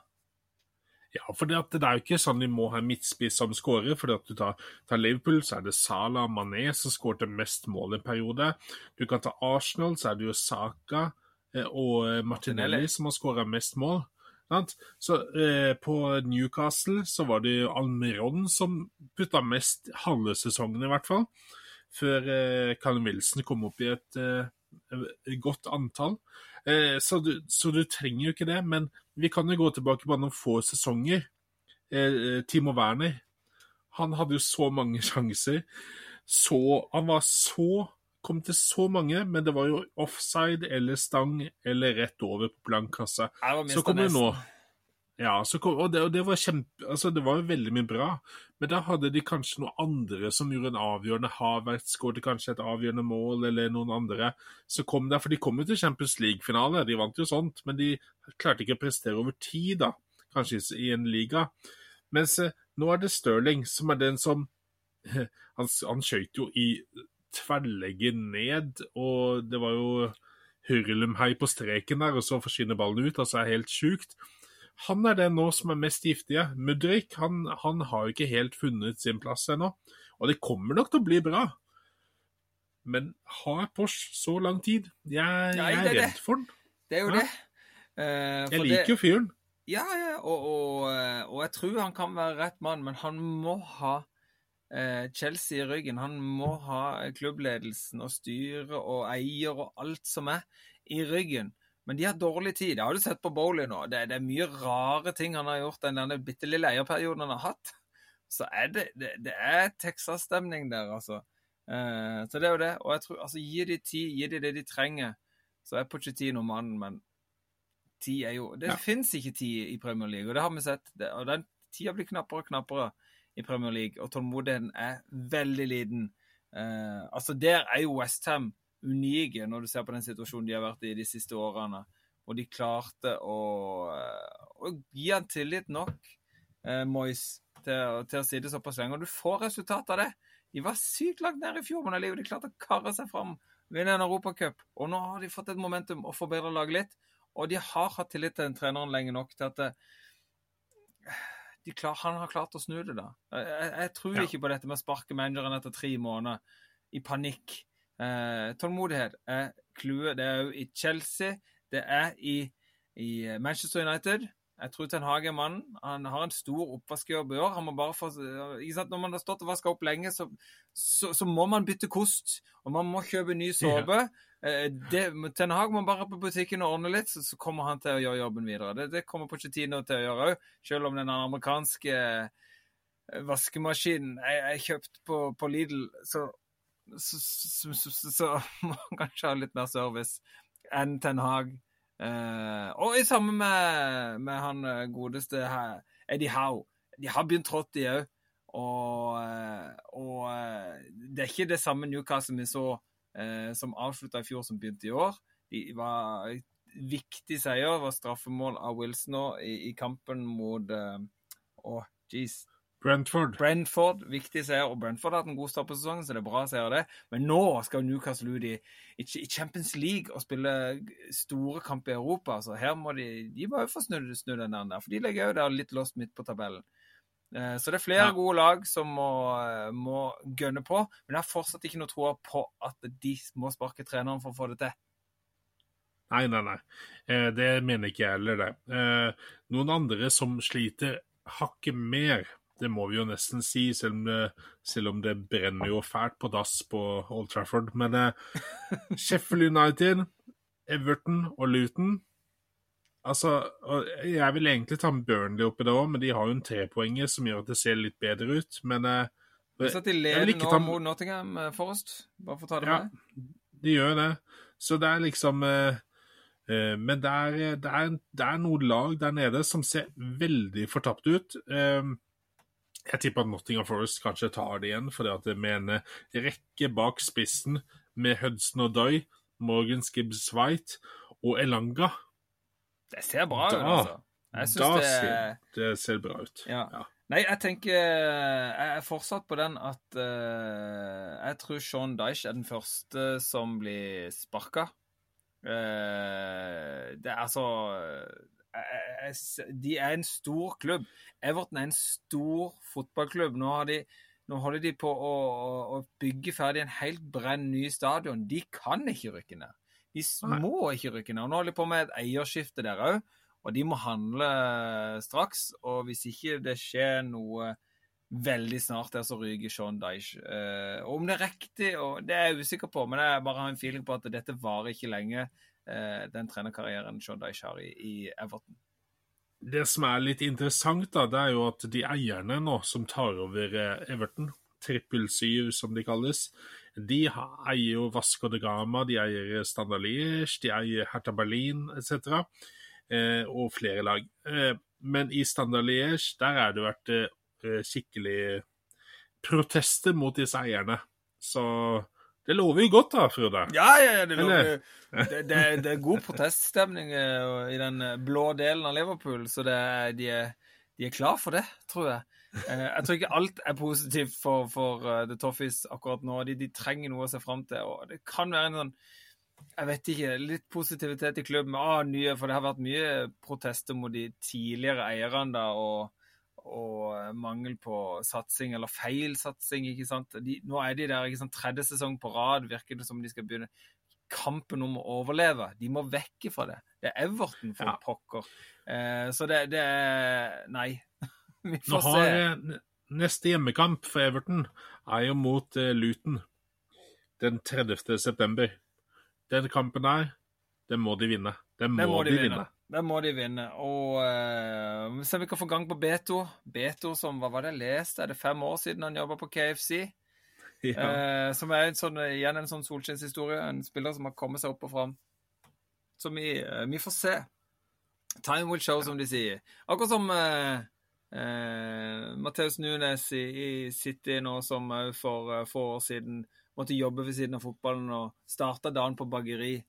Ja, for det, det, er jo ikke sånn de må ha midtspiss som skårer. for at du tar, tar, Liverpool, så er det Salah Mané som skåret mest mål i en periode. Du kan ta Arsenal, så er det jo Saka eh, og Martinelli som har skåra mest mål. Så eh, På Newcastle så var det Almiron som putta mest halve sesongen, i hvert fall. Før eh, Callum Wilson kom opp i et eh, godt antall. Eh, så du, så, du, trenger jo ikke det. Men vi kan jo gå tilbake bare noen få sesonger. Eh, Timo Werner han hadde jo så mange sjanser. Så, han var så kom til så mange, men det var jo offside eller stang eller rett over på blank kasse. Så kom det nå. Ja, kom, og, det, og det, var kjempe, altså det var veldig mye bra, men da hadde de kanskje noen andre som gjorde en avgjørende Havertz skåret kanskje et avgjørende mål, eller noen andre som kom der. For de kom jo til Champions League-finale, de vant jo sånt, men de klarte ikke å prestere over tid, da, kanskje i en liga. Mens eh, nå er det Stirling som er den som Han, han skøyt jo i tverrlegget ned, og det var jo hurlumhei på streken der, og så forsvinner ballen ut. altså er helt sjukt. Han er den nå som er mest giftige. Mudrik han, han har ikke helt funnet sin plass ennå. Og det kommer nok til å bli bra. Men har Porsche så lang tid? Jeg, jeg er redd for den. Det er jo ja. det. Uh, jeg liker jo fyren. Ja, ja, og, og, eh, og, jeg tror han kan være rett mann, men han må ha Chelsea i ryggen. Han må ha klubbledelsen og styret og eier og alt som er, i ryggen. Men de har dårlig tid. Det har du sett på Bowley nå. Det, det, er mye rare ting han har gjort den denne bitte lille eierperioden han har hatt. Så er det, det, det er Texas-stemning der, altså. Eh, så det er jo det. Og jeg tror, altså, gi de tid, gi de det de trenger. Så er Pochettino mannen, men tid er jo Det ja. fins ikke tid i Premier League, og det har vi sett. Og den tida blir knappere og knappere i Premier League, og tålmodigheten er veldig liten. Eh, altså, der er jo Westham unike når du ser på den situasjonen de har vært i de siste årene. Og de klarte å, eh, å gi han tillit nok, eh, Moyes, til, til, å sitte såpass lenge. Og du får resultat av det. De var sykt langt nede i fjor, men de klarte å karre seg fram, vinne en europacup. Og nå har de fått et momentum og forbedra laget litt. Og de har hatt tillit til den treneren lenge nok til at eh, klar, han har klart å snu det. da. Jeg, jeg tror ja. ikke på dette med å sparke manageren etter tre måneder i panikk. Eh, tålmodighet er clouet. Det er jo i Chelsea, det er i, i Manchester United. Jeg tror Ten Hage er mannen. Han har en stor oppvaskjobb i år. Han må bare få, Når man har stått og vaska opp lenge, så, så, så, må man bytte kost. Og man må kjøpe ny såpe. Ja. Eh, Ten Hag må bare på butikken og ordne litt, så, kommer han til å gjøre jobben videre. Det, det kommer Pochettino til å gjøre òg, selv om den amerikanske eh, vaskemaskinen jeg, jeg kjøpte på, på Lidl. så så, så, må han kanskje ha litt mer service enn Ten Hag. Eh, og i samme med, med han eh, godeste her, Eddie Howe. De har begynt trått, de òg. Og, og, det er ikke det samme Newcastle vi så som avslutta i fjor, som begynte i år. De var viktig seier, var straffemål av Wilson nå i, i kampen mot Å, oh, jeez. Brentford. Brentford, Viktig seier. Og Brentford har hatt en god start på sesongen, så det er bra seier, det. Men nå skal Newcastle ut i, i Champions League og spille store kamper i Europa. så her må de de må jo få snudd snu den der, for de ligger jo der litt lost midt på tabellen. Eh, så det er flere ja. gode lag som må, eh, må gønne på. Men jeg har fortsatt ikke noe tro på at de må sparke treneren for å få det til. Nei, nei, nei. Eh, det mener ikke jeg heller, det. Noen andre som sliter hakket mer det må vi jo nesten si, selv om det, selv om det brenner jo fælt på dass på Old Trafford. Men Sheffield United, Everton og Luton Altså, Jeg vil egentlig ta med Burnley oppi det òg, men de har jo en trepoenger som gjør at det ser litt bedre ut. Men eh, Så de leder nå ta... mot Nottingham eh, Forest, bare for å ta det med? Ja, de gjør det. Så det er liksom eh, Eh, men det er, det, er, det er, noen lag der nede som ser veldig fortapt ut. Eh, jeg tipper at Nottingham Forest kanskje tar det igjen, fordi at det med en rekke bak spissen med Hudson og Doy, Morgan Gibbs White og Elanga Det ser bra ut, altså. Jeg da det... Ser, det ser bra ut. Ja. ja. Nei, jeg tenker Jeg er fortsatt på den at uh, jeg tror Sean Dyche er den første som blir sparka. Uh, det er altså uh, De er en stor klubb. Everton er en stor fotballklubb. Nå, de, nå holder de på å, å, bygge ferdig en helt brenn ny stadion. De kan ikke rykke ned. De må rykke ned. Og nå holder de på med et eierskifte der òg. Og de må handle straks. Og hvis ikke det skjer noe veldig snart der, så ryker Sean Dyche. Eh, om det er riktig, og det er jeg usikker på, men jeg bare har en feeling på at dette varer ikke lenge, eh, den trenerkarrieren Sean Dyche har i, i, Everton. Det som er litt interessant, da, det er jo at de eierne nå som tar over eh, Everton, trippel syv som de kalles, de eier jo Vasco de Gama, de eier Standard Liège, de eier Hertha Berlin etc. Eh, og flere lag. Eh, men i Standard Liège der har det vært eh, skikkelig protester mot disse eierne. Så det lover jo godt, da, Frode? Ja, ja, det, lover, det, det, det, er god proteststemning i den blå delen av Liverpool, så de, de, er, klar for det, tror jeg. Jeg tror ikke alt er positivt for, for The Toffees akkurat nå. De, de, trenger noe å se fram til. og Det kan være en sånn jeg vet ikke. Litt positivitet i klubben. Ah, nye, for det har vært mye protester mot de tidligere eierne da, og, og, mangel på satsing, eller feil satsing. ikke sant? De, nå er de der ikke sant? tredje sesong på rad, virker det som de skal begynne. Kampen om å overleve. De må vekke fra det. Det er Everton, for ja. pokker. Eh, så det, det, er Nei. Vi får har, se. Neste hjemmekamp for Everton er jo mot uh, Luton den 30. september. Den kampen der, den må de vinne. Den må, må de, de, vinne. Den må de vinne. Og uh, ser om vi kan få gang på Beto. Beto som hva var det jeg leste? Er det fem år siden han jobba på KFC? Ja. Uh, som er en sånn, igjen en sånn solskinnshistorie. En spiller som har kommet seg opp og fram. Så vi, uh, vi, får se. Time will show, som de sier. Akkurat som uh, uh, Matheus Nunes i, i, City nå, som for få år siden måtte jobbe ved siden av fotballen og starta dagen på bakeri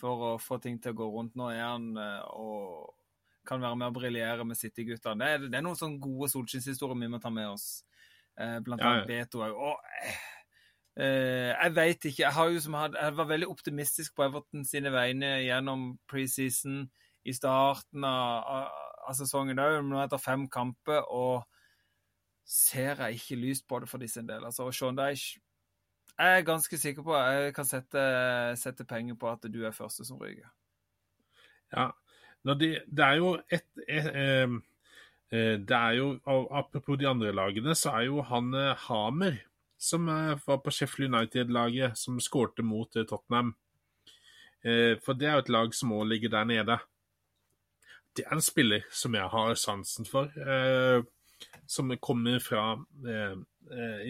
for å få ting til å gå rundt. Nå er han eh, og kan være med å briljere med City-gutta. Det, det, er noen sånne gode solskinnshistorier vi må ta med oss, eh, blant annet ja, annet Beto òg. Eh, jeg veit ikke. Jeg, som jeg var veldig optimistisk på Everton sine vegne gjennom preseason i starten av, av, sesongen òg, nå etter fem kamper, og ser jeg ikke lyst på det for disse en del. Altså, Sean Dyche jeg er ganske sikker på jeg kan sette, sette penger på at du er første som ryker. Ja. De, det er jo et, et, et, et, Det er jo Apropos de andre lagene, så er jo han eh, Hamer, som eh, var på Sheffield United-laget, som skårte mot eh, Tottenham. For det er jo et lag som òg ligger der nede. Det er en spiller som jeg har sansen for, som kommer fra,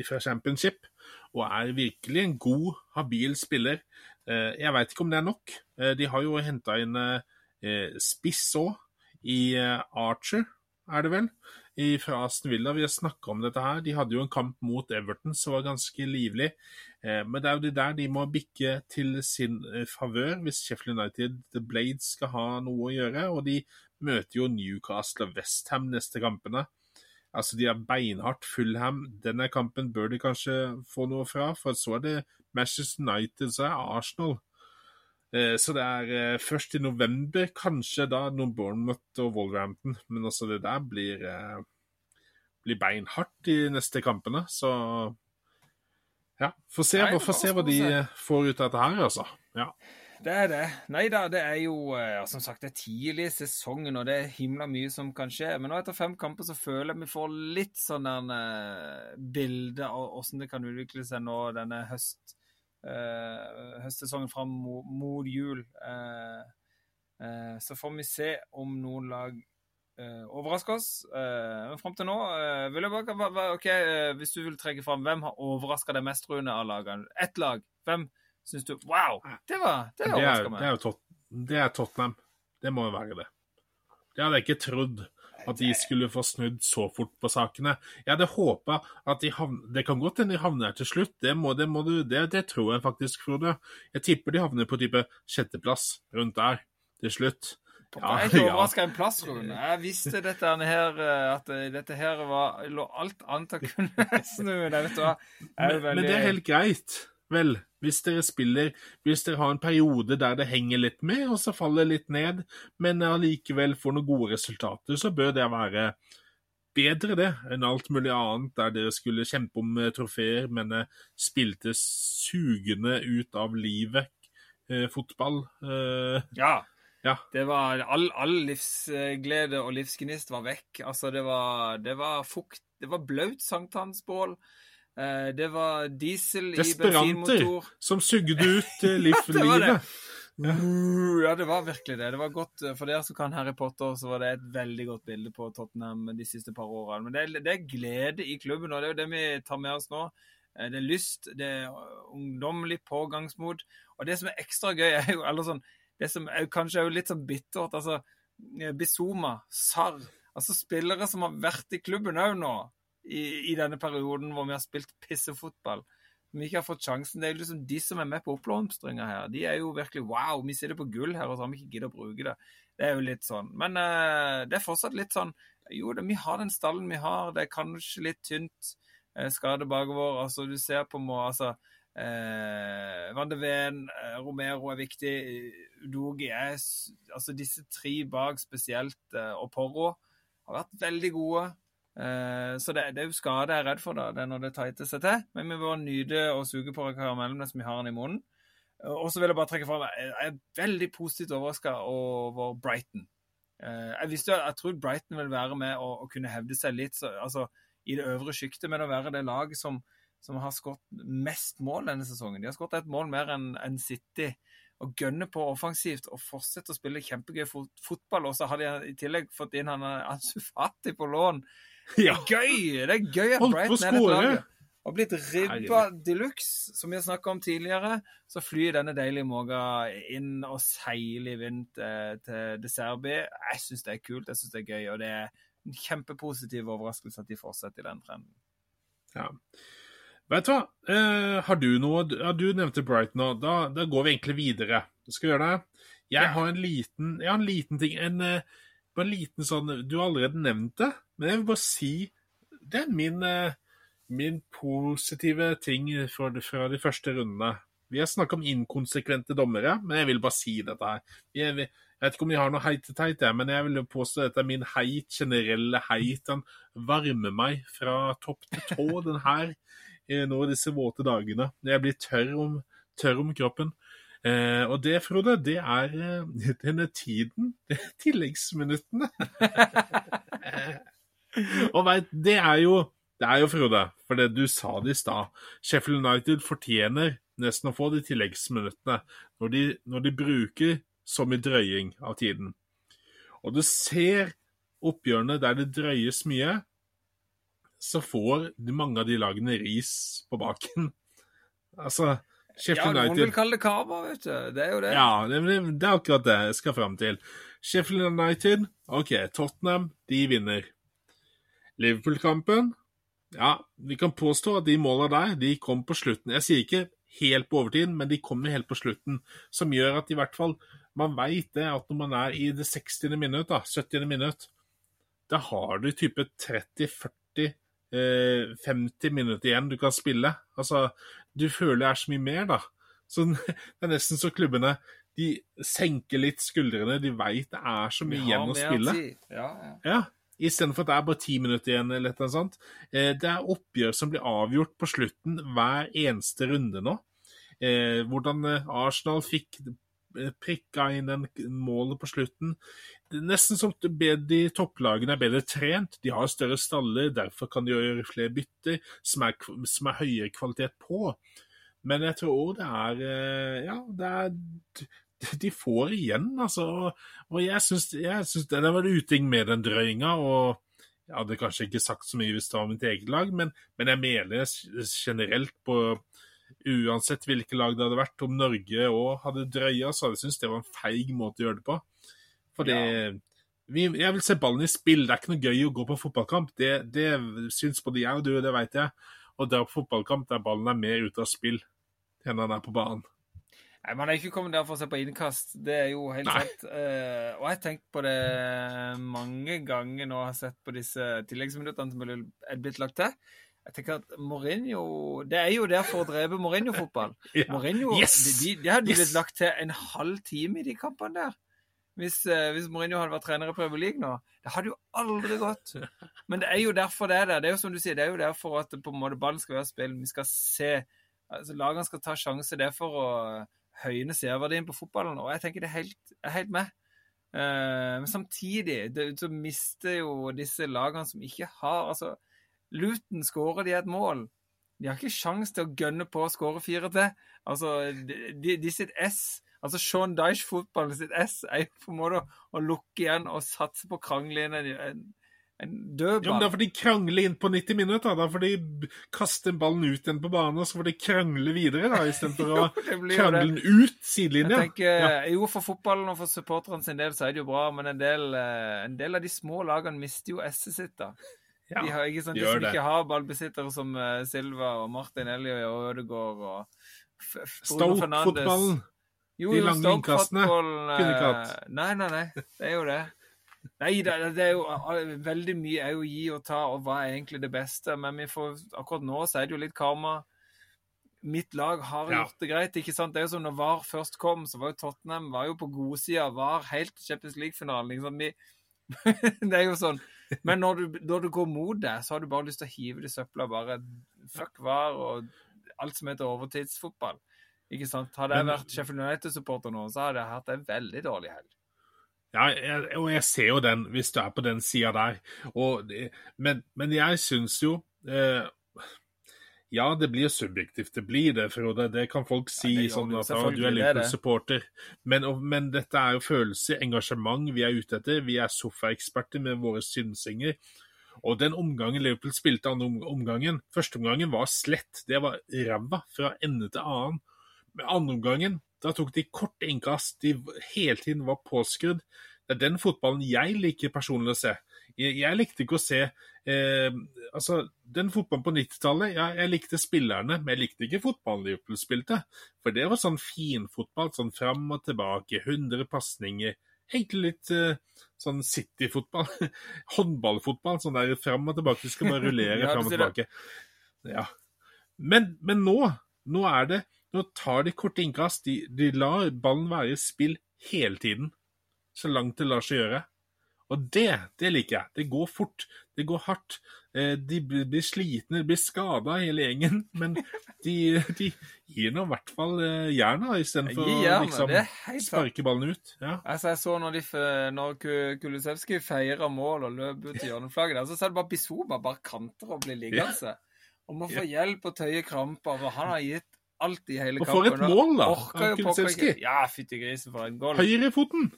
fra Championship og er virkelig en god, habil spiller. Eh, jeg veit ikke om det er nok. Eh, de har jo henta inn eh, spiss òg, i Archer, er det vel, fra Aston Villa. Vi har snakka om dette her. De hadde jo en kamp mot Everton som var ganske livlig. Men det er jo det der de må bikke til sin favør hvis Sheffield United The Blades skal ha noe å gjøre. Og de møter jo Newcastle og Westham neste kampene. Altså, de er beinhardt. Fullham, denne kampen bør de kanskje få noe fra. For så er det Manchester United, så er Arsenal. Eh, så det er eh, først i november, kanskje da noen Bournemouth og Wolverhampton. Men også det der blir, eh, blir beinhardt de neste kampene. Så ja, få se, se, hva de får ut av dette her, altså. Ja. Det er det. Nei da, det er jo ja, som sagt det er tidlig i sesongen, og det er himla mye som kan skje. Men nå etter fem kamper så føler jeg vi får litt sånn der bilde av åssen det kan utvikle seg nå denne høst, uh, høstsesongen fram mot jul. Uh, uh, så får vi se om noen lag uh, overrasker oss. men fram til nå vil jeg bare, ok, Hvis du vil trekke fram, hvem har overraska deg mest, Rune, av lagene? Ett lag. Hvem? Syns du Wow! Det var det. Det er jo tot det er Tottenham. Det må jo være det. Det hadde jeg ikke trodd. At de skulle få snudd så fort på sakene. Jeg hadde håpa at de havner Det kan godt hende de havner her til slutt, det, må, det, må du, det, det tror jeg faktisk, Frode. Jeg tipper de havner på type sjetteplass rundt der til slutt. Ja, jeg er overraska en plass, Rune. Jeg visste dette her, at dette her var lå alt annet å kunne snu. Vet du hva. Men det er helt greit. Vel, hvis dere spiller Hvis dere har en periode der det henger litt med, og så faller litt ned, men allikevel får noen gode resultater, så bør det være bedre det enn alt mulig annet der dere skulle kjempe om eh, trofeer, men eh, spilte sugende ut av livet eh, fotball. Eh, ja. ja. Det var all, all, livsglede og livsgnist var vekk. Altså, det var, det var fukt, det var blaut sankthansbål. Eh, det var diesel i bensinmotor. som sugde ut eh, livet. Uh, ja, det var virkelig det. Det var godt, eh, For dere som kan Harry Potter, så var det et veldig godt bilde på Tottenham de siste par årene. Men det er, det er glede i klubben, og det er jo det vi tar med oss nå. Det er lyst, det er ungdommelig pågangsmot. Og det som er ekstra gøy, er jo eller sånn, Det som er kanskje er jo litt sånn bittert altså Bizuma, Sarr Altså spillere som har vært i klubben òg nå i, i, denne perioden hvor vi har spilt pissefotball. Vi ikke har fått sjansen. Det er liksom de som er med på oppblomstringa her. De er jo virkelig wow, vi sitter på gull her, og så har vi ikke giddet å bruke det. Det er jo litt sånn. Men uh, det er fortsatt litt sånn Jo, det, vi har den stallen vi har. Det er kanskje litt tynt uh, skade bakover. Altså, du ser på må, altså Eh, Van de Ven, eh, Romero er viktig. Udogi er Altså disse tre bak spesielt, eh, og Porro, har vært veldig gode. Uh, så det, det, er jo skade jeg er redd for, da, det er når det tighter seg til. Men vi må nyte og suge på karamellen mens vi har den i munnen. Uh, og så vil jeg bare trekke fram Jeg er veldig positivt overraska over Brighton. Uh, jeg visste jo, jeg trodde Brighton ville være med å, og kunne hevde seg litt så, altså, i det øvre sjiktet, men å være det laget som, som har skåret mest mål denne sesongen. De har skåret et mål mer enn en City. Og gønne på offensivt og fortsette å spille kjempegøy fotball. Og så har de i tillegg fått inn han Ansu Fati på lån er gøy! Det er gøy at Brighton er et lag. Og blitt ribba de luxe, som vi har snakka om tidligere. Så flyr denne deilige måka inn og seiler i vind til, til De Serbi. Jeg syns det er kult, jeg syns det er gøy, og det er en kjempepositiv overraskelse at de fortsetter i den trenden. Ja. Vet du hva, eh, har du noe ja, Du nevnte Brighton nå. Da, da, går vi egentlig videre. Skal vi gjøre det? Jeg ja. har en liten, jeg har en liten ting. En, uh, bare en liten sånn Du har allerede nevnt det, men jeg vil bare si Det er min, eh, min positive ting fra de, første rundene. Vi har snakka om inkonsekvente dommere, men jeg vil bare si dette her. Jeg, vet ikke om de har noe heit-teit, men jeg vil jo påstå at dette er min heit, generelle heit. Den varmer meg fra topp til tå, den her, nå disse våte dagene. Jeg blir tørr om, tørr om kroppen. Eh, og det, Frode, det er eh, denne tiden. Tilleggsminuttene. og veit, det er jo det er jo, Frode, for det du sa det i stad. Sheffield United fortjener nesten å få de tilleggsminuttene når de, når de bruker så mye drøying av tiden. Og du ser oppgjørene der det drøyes mye, så får mange av de lagene ris på baken. Altså, Sheffield ja, noen vil kalle det karma, vet du. Det er jo det. Ja, det, det er akkurat det jeg skal fram til. Sheffield United, OK, Tottenham, de vinner. Liverpool-kampen, ja, vi kan påstå at de måla der, de kom på slutten. Jeg sier ikke helt på overtid, men de kommer helt på slutten. Som gjør at i hvert fall man veit det at når man er i det 60. minutt, da, 70. minutt, da har du type 30-40 50 eh, minutter igjen du kan spille. Altså, du føler er så mye mer, da. Så det er nesten så klubbene de senker litt skuldrene. De veit det er så mye igjen å spille. Ja, ja. ja. Istedenfor at det er bare ti minutter igjen. eller noe sånt. Eh, det er oppgjør som blir avgjort på slutten hver eneste runde nå. Eh, hvordan Arsenal fikk prikka inn den målet på slutten. Det er nesten som de topplagene er bedre trent. De har større staller, derfor kan de gjøre flere bytter som er, som er høyere kvalitet på. Men jeg tror det er eh, Ja, det er De får igjen, altså. Og jeg syns det var en uting med den drøyinga. og jeg hadde kanskje ikke sagt så mye hvis det var mitt eget lag, men, men jeg mener generelt på uansett hvilke lag det hadde vært, om Norge òg hadde drøya, så hadde jeg syntes det var en feig måte å gjøre det på. Fordi Ja. vi, jeg vil se ballen i spill. Det er ikke noe gøy å gå på fotballkamp. Det, det syns både jeg og du, det veit jeg. Å dra på fotballkamp der ballen er mer ute av spill enn han er på banen. Nei, Man er ikke kommet der for å se på innkast, det er jo helt Nei. sant. Uh, og jeg har tenkt på det mange ganger nå, jeg har sett på disse tilleggsminuttene som er blitt lagt til. Jeg tenker at Mourinho Det er jo der for å drepe Mourinho-fotball. Ja. Mourinho, Yes! de, de, de hadde Yes! blitt lagt til en halv time i de kampene der. Hvis, eh, hvis Mourinho hadde vært trener i Premier League nå. Det hadde jo aldri gått. Men det er jo derfor det er der. Det er jo som du sier, det er jo derfor at på en måte ballen skal være spill. Vi skal se altså Lagene skal ta sjanse. Det er for å høyne seerverdien på fotballen. Og jeg tenker det er helt, er helt med. Uh, men samtidig det, så mister jo disse lagene som ikke har altså Luton skårer de et mål. De har ikke sjans til å gønne på å skåre fire til. Altså, de, de, sitt S Altså Sean Dyche-fotballen sitt S er jo på en måte å lukke igjen og satse på inn en, en, dødball. Ja, men det er fordi de krangler inn på 90 minutter. Da får de kaster kaste ballen ut igjen på banen, og så får de krangle videre, da, istedenfor å krangle den ut sidelinja. Jeg tenker, Ja. Jo, for fotballen og for supporterne sin del så er det jo bra, men en del, eh, en del av de små lagene mister jo S-et sitt. da. Ja, de, har, ikke sant, de gjør som det. ikke har ballbesittere som eh, Silva og Martin Elliot og Ødegaard og Stoke-fotballen. De lange innkastene eh, kunne ikke hatt. Nei, nei, nei. Det er jo det. Nei, det, det er jo eh, veldig mye er jo gi og ta, og hva er egentlig det beste? Men vi får, akkurat nå så er det jo litt karma. Mitt lag har Ja. gjort det greit. ikke sant? Det er jo som når VAR først kom, så var jo Tottenham var jo på godsida VAR helt til Champions League-finalen. Liksom. Vi, det er jo sånn. Men når du, når du går mot det, så har du bare lyst til å hive det i søpla. Bare fuck VAR og alt som heter overtidsfotball. Ikke sant? Hadde jeg vært Sheffield United-supporter nå, så hadde jeg hatt en veldig dårlig helg. Ja, jeg, og jeg ser jo den, hvis du er på den sida der. Og, men, men jeg syns jo eh, Ja, det blir subjektivt. Det blir det, Frode. Det kan folk si. ja, sånn at ja, du er er. Liverpool-supporter. Men, men dette er jo følelser, engasjement, vi er ute etter. Vi er sofaeksperter med våre synsinger. Og den omgangen Liverpool spilte, andre omgangen Første omgangen var slett. Det var ræva fra ende til annen. Men andreomgangen, da tok de korte innkast. De hele tiden var påskrudd. Det er den fotballen jeg liker personlig å se. Jeg, jeg likte ikke å se eh, Altså, den fotballen på 90-tallet ja, Jeg likte spillerne, men jeg likte ikke fotballen Liverpool spilte. For det var sånn finfotball, sånn fram og tilbake, 100 pasninger. Egentlig litt eh, sånn City-fotball. Håndballfotball, sånn der fram og tilbake. Du skal bare rullere Ja, fram og tilbake. Ja. Men, men nå, nå er det Nå tar de korte innkast. De, de lar ballen være i spill hele tiden. Så langt det lar seg gjøre. Og det, det liker jeg. Det går fort. Det går hardt. Eh, De blir slitne, blir skada hele gjengen. Men de, de gir nå i hvert fall jernet jerna istedenfor å liksom sparke ballen ut. Ja. Altså, jeg så når, de, når Kulisevskij feira mål og løp ut til hjørneflagget så ser du bare Bizuma bare kanter og blir liggende. Og må få hjelp og tøye kramper, for han har gitt alt i hele Og kampen. for et mål, da, ikke- Ja, fytti grisen, for en goal. Høyrefoten!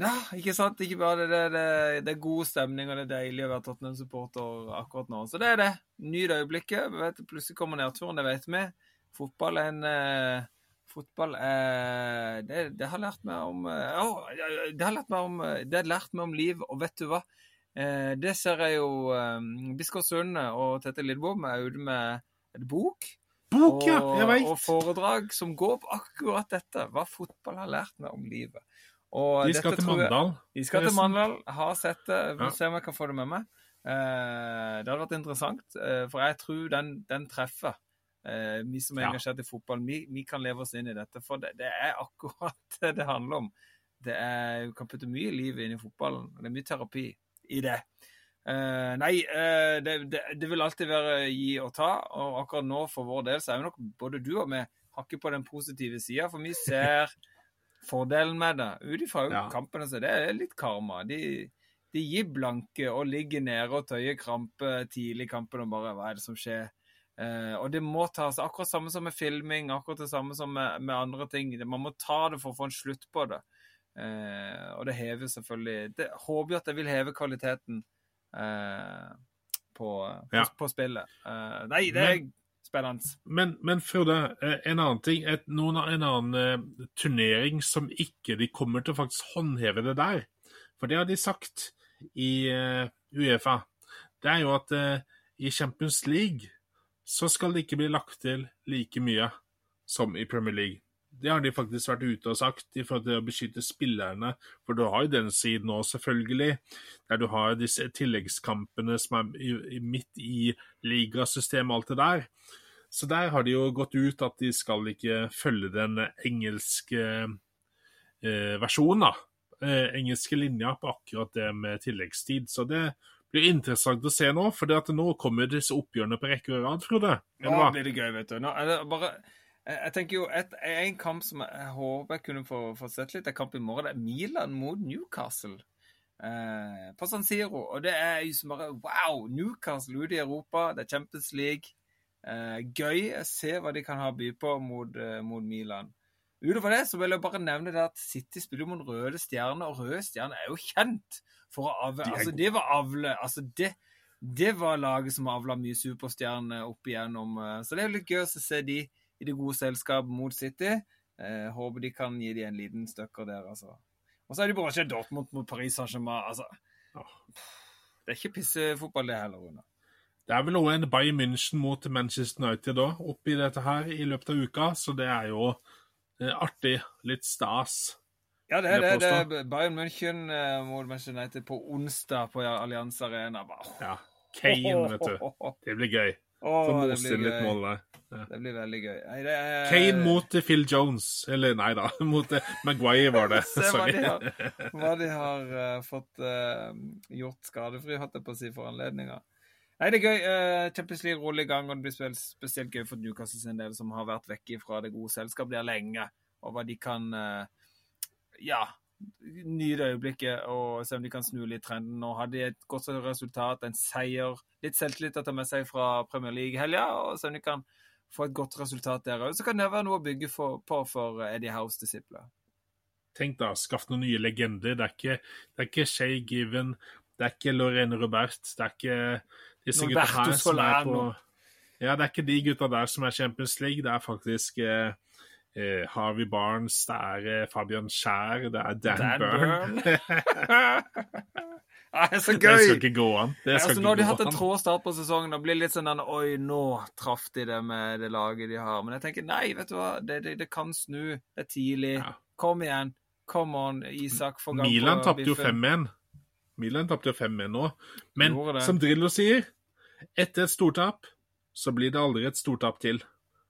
Ja, ikke sant? Ikke bare det, det, det, er god stemning, og det er deilig å være Tottenham-supporter akkurat nå. Så det er det. Nyt øyeblikket. Vi vet, plutselig kommer nedturen, det vet vi. Fotball er en eh, Fotball er det, det har lært meg om eh, oh, Det har lært meg om eh, Det har lært meg om liv, og vet du hva? Eh, det ser jeg jo eh, Biskop Sunde og Tete Lidbom er ute med et bok. Bok, ja! Jeg veit! og foredrag som går på akkurat dette. Hva fotball har lært meg om livet. Og De skal til Mandal. jeg- de skal til. Mandal, har sett det. Får Ja. se om jeg kan få det med meg. Eh, det hadde vært interessant, eh, for jeg tror den, den treffer. Eh, vi som er engasjert i fotball, vi, vi kan leve oss inn i dette. For det, det er akkurat det det handler om. Det er, Du kan putte mye liv inn i fotballen. Det er mye terapi i det. Uh, nei, uh, det, det, det vil alltid være gi og ta. Og akkurat nå, for vår del, så er vi nok både du og vi hakket på den positive sida. For vi ser fordelen med det. Ut ifra Ja. kampene så det er litt karma. De, de gir blanke og ligger nede og tøyer krampe tidlig i kampen og bare Hva er det som skjer? Eh, og det må tas akkurat samme som med filming, akkurat det samme som med, med andre ting. Man må ta det for å få en slutt på det. Eh, og det hever selvfølgelig det, Håper jo at det vil heve kvaliteten eh, på, på, Ja. på spillet. Eh, nei, det er spennende. Men, men Frode, eh, en annen ting. Et, noen, en annen uh, turnering som ikke de kommer til å faktisk håndheve det der. For det har de sagt i uh, Uefa. Det er jo at uh, i Champions League så skal det ikke bli lagt til like mye som i Premier League. Det har de faktisk vært ute og sagt i forhold til å beskytte spillerne. For du har jo den siden nå, selvfølgelig, der du har disse tilleggskampene som er midt i ligasystemet og alt det der. Så der har de jo gått ut at de skal ikke følge den engelske eh, versjonen, da. Eh, engelske linja på akkurat det med tilleggstid. Så det blir interessant å se nå, for nå kommer disse oppgjørene på rekke og rad, Frode. Nå blir det gøy, vet du. Nå er det bare jeg tenker jo, et, En kamp som jeg håper jeg kunne få, få sett litt, er kamp i morgen. Det er Milan mot Newcastle eh, på San Siro. Og det er jo som bare Wow! Newcastle ute i Europa. Det er Champions League. Eh, gøy. Se hva de kan ha å by på mot, eh, mot Milan. Utover det så vil jeg bare nevne det at City spiller mot Røde Stjerne, og Røde Stjerne er jo kjent for å avle Altså, det var avle Altså, det, det var laget som avla mye superstjerner opp igjennom. Eh, så det er jo litt gøy å se de i det gode selskap mot City. Eh, håper de kan gi de en liten støkker der, altså. Og så er det bare ikke Dortmund mot Paris Saint-Germain. Altså. Det er ikke pissefotball, det heller. Under. Det er vel òg en Bayern München mot Manchester United da, oppi dette her i løpet av uka, så det er jo eh, artig. Litt stas. Ja, det er det. Det er Bayern München eh, mot Manchester United på onsdag på Allianz Arena. Bare. Ja. Kane, vet du. Det blir gøy. Få mose litt mål der. Ja. Det blir veldig gøy. Nei, er... Kane mot Phil Jones. Eller nei da, mot Maguire var det. Se hva de har, hva de har uh, fått uh, gjort skadefri, hatt det på å si, for anledninger. Nei, det er gøy. Uh, Champions League ruller i gang, og det blir spesielt gøy for Newcastle sin del, som har vært vekke fra det gode selskapet der lenge, og hva de kan Ja, nyte øyeblikket og se om de kan snu litt trenden. Nå hadde de et godt resultat, en seier, litt selvtillit å ta med seg fra Premier League-helga, og se om de kan få et godt resultat der òg. Så kan det være noe å bygge for, på for Eddie House-disipler. Tenk da, skaff noen nye legender. Det er ikke, det ikke Shay Given, det er ikke Lorraine Robert, det er ikke disse gutta her som er på Ja, det er ikke de gutta der som er Champions League, det er faktisk eh, eh, Harvey Barnes, det er eh, Fabian Skjær, det er Dan, Dan Byrne. Det er så gøy! Det skal ikke gå an. Skal altså, nå har de hatt en trå start på sesongen. og blir litt sånn den, Oi, nå traff de det med det laget de har. Men jeg tenker nei, vet du hva. Det, det, det kan snu. Det er tidlig. Ja. Kom igjen. Come on, Isak. Milan tapte jo 5-1. Milan tapte jo 5-1 nå. Men som Drillo sier, etter et stortap så blir det aldri et stortap til.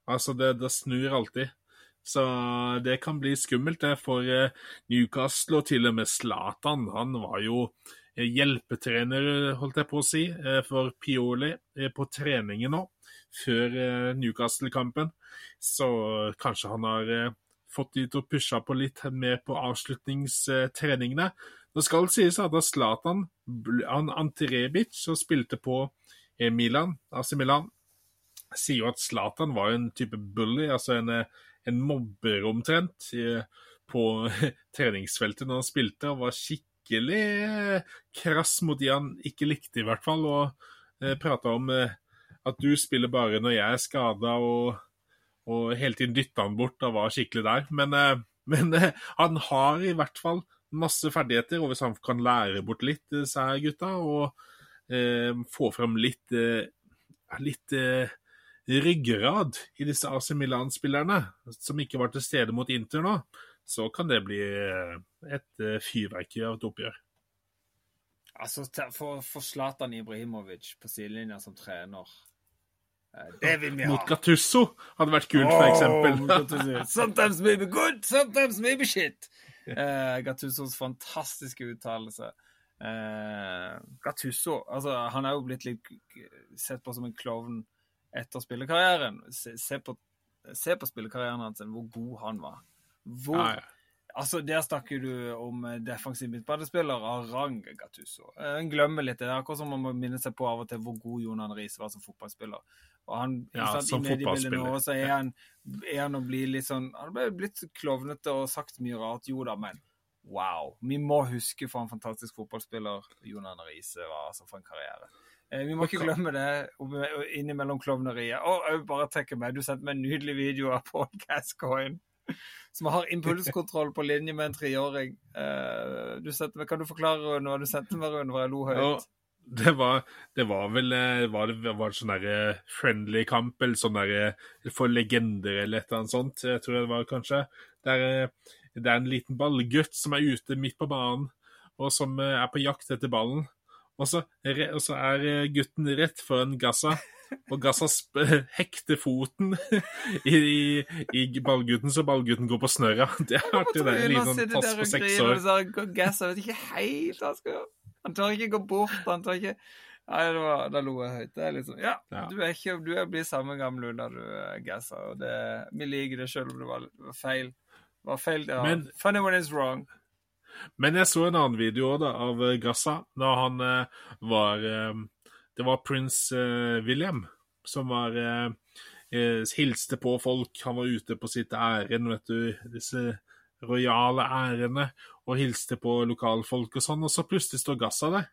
Altså, det, det snur alltid. Så det kan bli skummelt det for eh, Newcastle, og til og med Zlatan. Han var jo Eh, hjelpetrener, holdt jeg på å si, eh, for Pioli på treningen nå, før Newcastle-kampen. Så kanskje han har fått de til å pushe på litt mer på avslutningstreningene. Det skal sies at da Zlatan Antirebic som spilte på Milan, AC Milan, sier jo at Zlatan var en type bully, altså en, en mobber omtrent, på treningsfeltet når han spilte, og var skikkelig eh, krass mot de han ikke likte, i hvert fall. Og eh, prata om eh, at du spiller bare når jeg er skada, og, og, hele tiden dytta han bort og var skikkelig der. Men, eh, men eh, han har i hvert fall masse ferdigheter, og hvis han kan lære bort litt, disse her gutta, og eh, få fram litt, litt ryggrad i disse AC Milan-spillerne, som ikke var til stede mot Inter nå, så kan det bli eh, et eh, fyrverkeri av et oppgjør. Altså, for, Zlatan Ibrahimovic på sidelinja som trener eh, det vil vi ha. Mot Gattusso hadde vært kult, for eksempel. sometimes maybe good, sometimes maybe shit. Uh, Gattussos fantastiske uttalelse. Eh, Gattusso altså, han er jo blitt litt sett på som en klovn etter spillekarrieren. Se, se, på, se på spillekarrieren hans, hvor god han var. Hvor ah, ja. Altså, Der snakker du om eh, defensiv midtbanespiller av rang, Gattuso. En glemmer litt det. Det er akkurat som man må minne seg på av og til hvor god Jonan Riise var som fotballspiller. Og han, ja, sant, som fotballspiller. Nå, så er han, er han å bli litt sånn Han ble blitt klovnete og sagt mye rart. Jo da, men wow. Vi må huske for en fantastisk fotballspiller Jonan Riise var altså for en karriere. Eh, vi må ikke glemme det innimellom klovneriet. Og òg bare tenke meg, du sendte meg en nydelig video av Paul Gascoigne. Som har impulskontroll på linje med en treåring. Eh, du sendte meg, kan du forklare hva du sendte meg, Rune, hvor jeg lo høyt? Det var, det var vel eh, var det, var det sånn derre friendly kamp, eller sånn derre for legender, eller et eller annet sånt. Jeg tror det var kanskje. Det er, det er en liten ballgutt som er ute midt på banen, og som er på jakt etter ballen. Og så, og så er gutten rett foran Gaza, og Gaza hekter foten i, i, i, ballgutten, så ballgutten går på snørra. Det er artig, det. En liten tass på seks år. Gaza vet ikke helt hva han skal gjøre. Han tør ikke gå bort. han tør ikke... Nei, var, Da lo jeg høyt. Det er liksom Ja, ja. du er ikke Du er blir samme gamle under du er gassa, og det, vi liker det selv om det var, var feil. Det var feil, ja. Men, Funny when it's wrong. Men jeg så en annen video da, av eh, Gassa da han eh, var eh, Det var prins eh, William som var eh, eh, hilste på folk. Han var ute på sitt ærend, vet du. Disse rojale ærene og hilste på lokalfolk og sånn, og så plutselig står Gassa der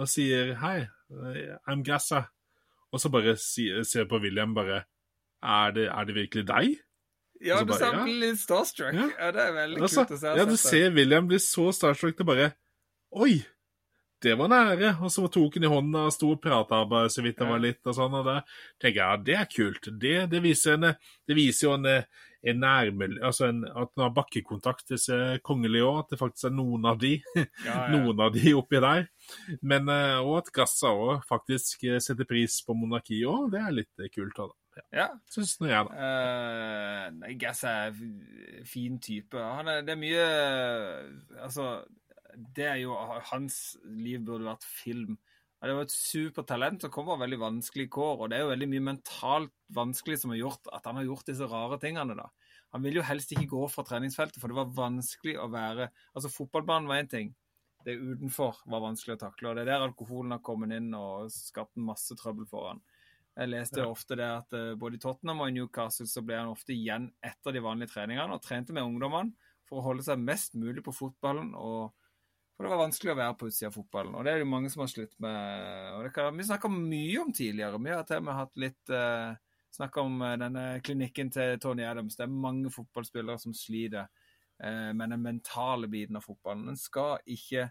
og sier 'hei, I'm Gassa', og så bare sier, ser på William bare er det, er det virkelig deg?' Ja, du ser ja. litt starstruck. Ja. ja. det er veldig altså, kult å se. Ja, du ser William bli så starstruck det bare Oi! Det var nære. Og så tok han i hånda og sto og prata bare så vidt det var litt, og sånn, og da tenker jeg ja, det er kult. Det, det, viser, en, det viser jo en en nærme, altså en, at en har bakkekontakt, disse kongelige òg. At det faktisk er noen av de ja, ja. noen av de oppi der. Men òg uh, at Gassa òg faktisk eh, setter pris på monarkiet òg. Det er litt kult. Da. Ja. ja. Syns nå jeg, da. Uh, Gassa er fin type. Han er, det er mye Altså, det er jo Hans liv burde vært film. Det er jo et supertalent som kommer veldig vanskelig kår, og det er jo veldig mye mentalt vanskelig som har gjort at han har gjort disse rare tingene. da. Han vil jo helst ikke gå fra treningsfeltet, for det var vanskelig å være Altså, fotballbanen var én ting, det utenfor var vanskelig å takle, og det er der alkoholen har kommet inn og skapt masse trøbbel for han. Jeg leste ja. ofte det at uh, både i Tottenham og i Newcastle så ble han ofte igjen etter de vanlige treningene og trente med ungdommene for å holde seg mest mulig på fotballen og for det var vanskelig å være på utsida av fotballen. Og det er det jo mange som har slitt med. Og det kan, vi snakka mye om tidligere. Vi har til og med hatt litt uh, snakk om uh, denne klinikken til Tony Adams. Det er mange fotballspillere som sliter uh, med den mentale biten av fotballen. En skal ikke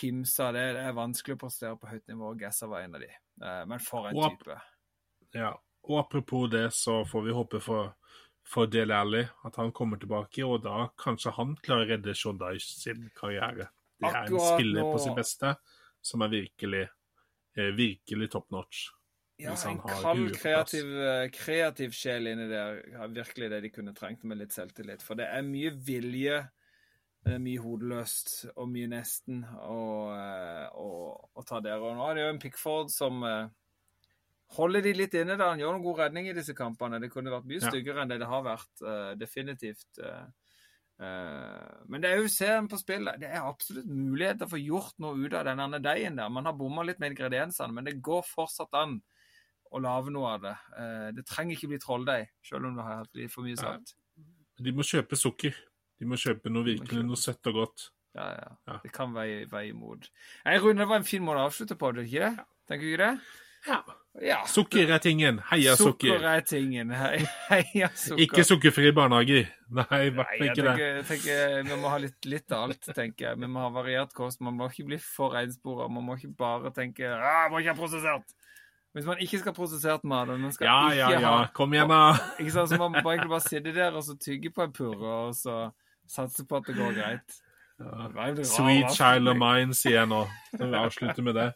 kimse av det. Det er vanskelig å prestere på høyt nivå. Gessa var en av de. Uh, men for en type. Ja, og apropos det, så får vi håpe for for Dele Alli at han kommer tilbake, og da kanskje han klarer å redde Shondai sin karriere. Det er en spiller nå... på sitt beste som er virkelig, eh, virkelig top notch. Ja, en kald, kreativ, eh, kreativ sjel inni der er virkelig det de kunne trengt med litt selvtillit. For det er mye vilje, det er mye hodeløst og mye nesten å, eh, å, ta der. Og nå er det jo en Pickford som holder de litt inne. der. Han gjør noen god redning i disse kampene. Det kunne vært mye styggere enn det det har vært, definitivt. Uh, men det er jo serien på spillet. Det er absolutt muligheter for å få gjort noe ut av denne deigen der. Man har bomma litt med ingrediensene, men det går fortsatt an å lage noe av det. Uh, det trenger ikke bli trolldeig, selv om det har hatt litt for mye salt. Ja. De må kjøpe sukker. De må kjøpe noe virkelig, noe søtt og godt. Ja, ja. ja. Det kan veie, veie imot. Rune, det var en fin måte å avslutte på, du, ikke det? Tenker du ikke det? Ja. ja. Sukker er tingen. Heia sukker. Sukker er tingen. Heia sukker. Ikke sukkerfri barnehage. Nei, i hvert fall ikke det. Tenker, vi må ha litt, litt av alt, tenker jeg. Vi må ha variert kost. Man må ikke bli for enspora. Man må ikke bare tenke ah, 'må ikke ha prosessert'. Hvis man ikke skal ha prosessert mat man skal Ja, ja, ja. Ha, Kom igjen, da. Ikke sant? Så man må bare, bare sitte der og så tygge på en purre og så satse på at det går greit. Sweet child of mine, sier jeg nå. Vi avslutter med det.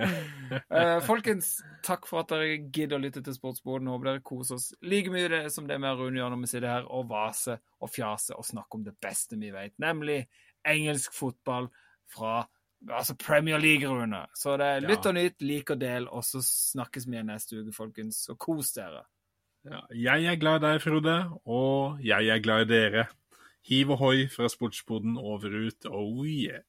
uh, folkens, takk for at dere gidder å lytte til Sportsboden. Håper dere koser oss like mye det som det med Rune gjør når vi sitter her og vaser og fjaser og snakker om det beste vi vet, nemlig engelsk fotball fra altså Premier League, Rune. Så det er lytt og nytt, lik og del, og så snakkes vi igjen neste uke, folkens. Og kos dere. Ja, jeg er glad i deg, Frode, og jeg er glad i dere. Hiv ohoi fra sportsboden over ut. Oh yeah.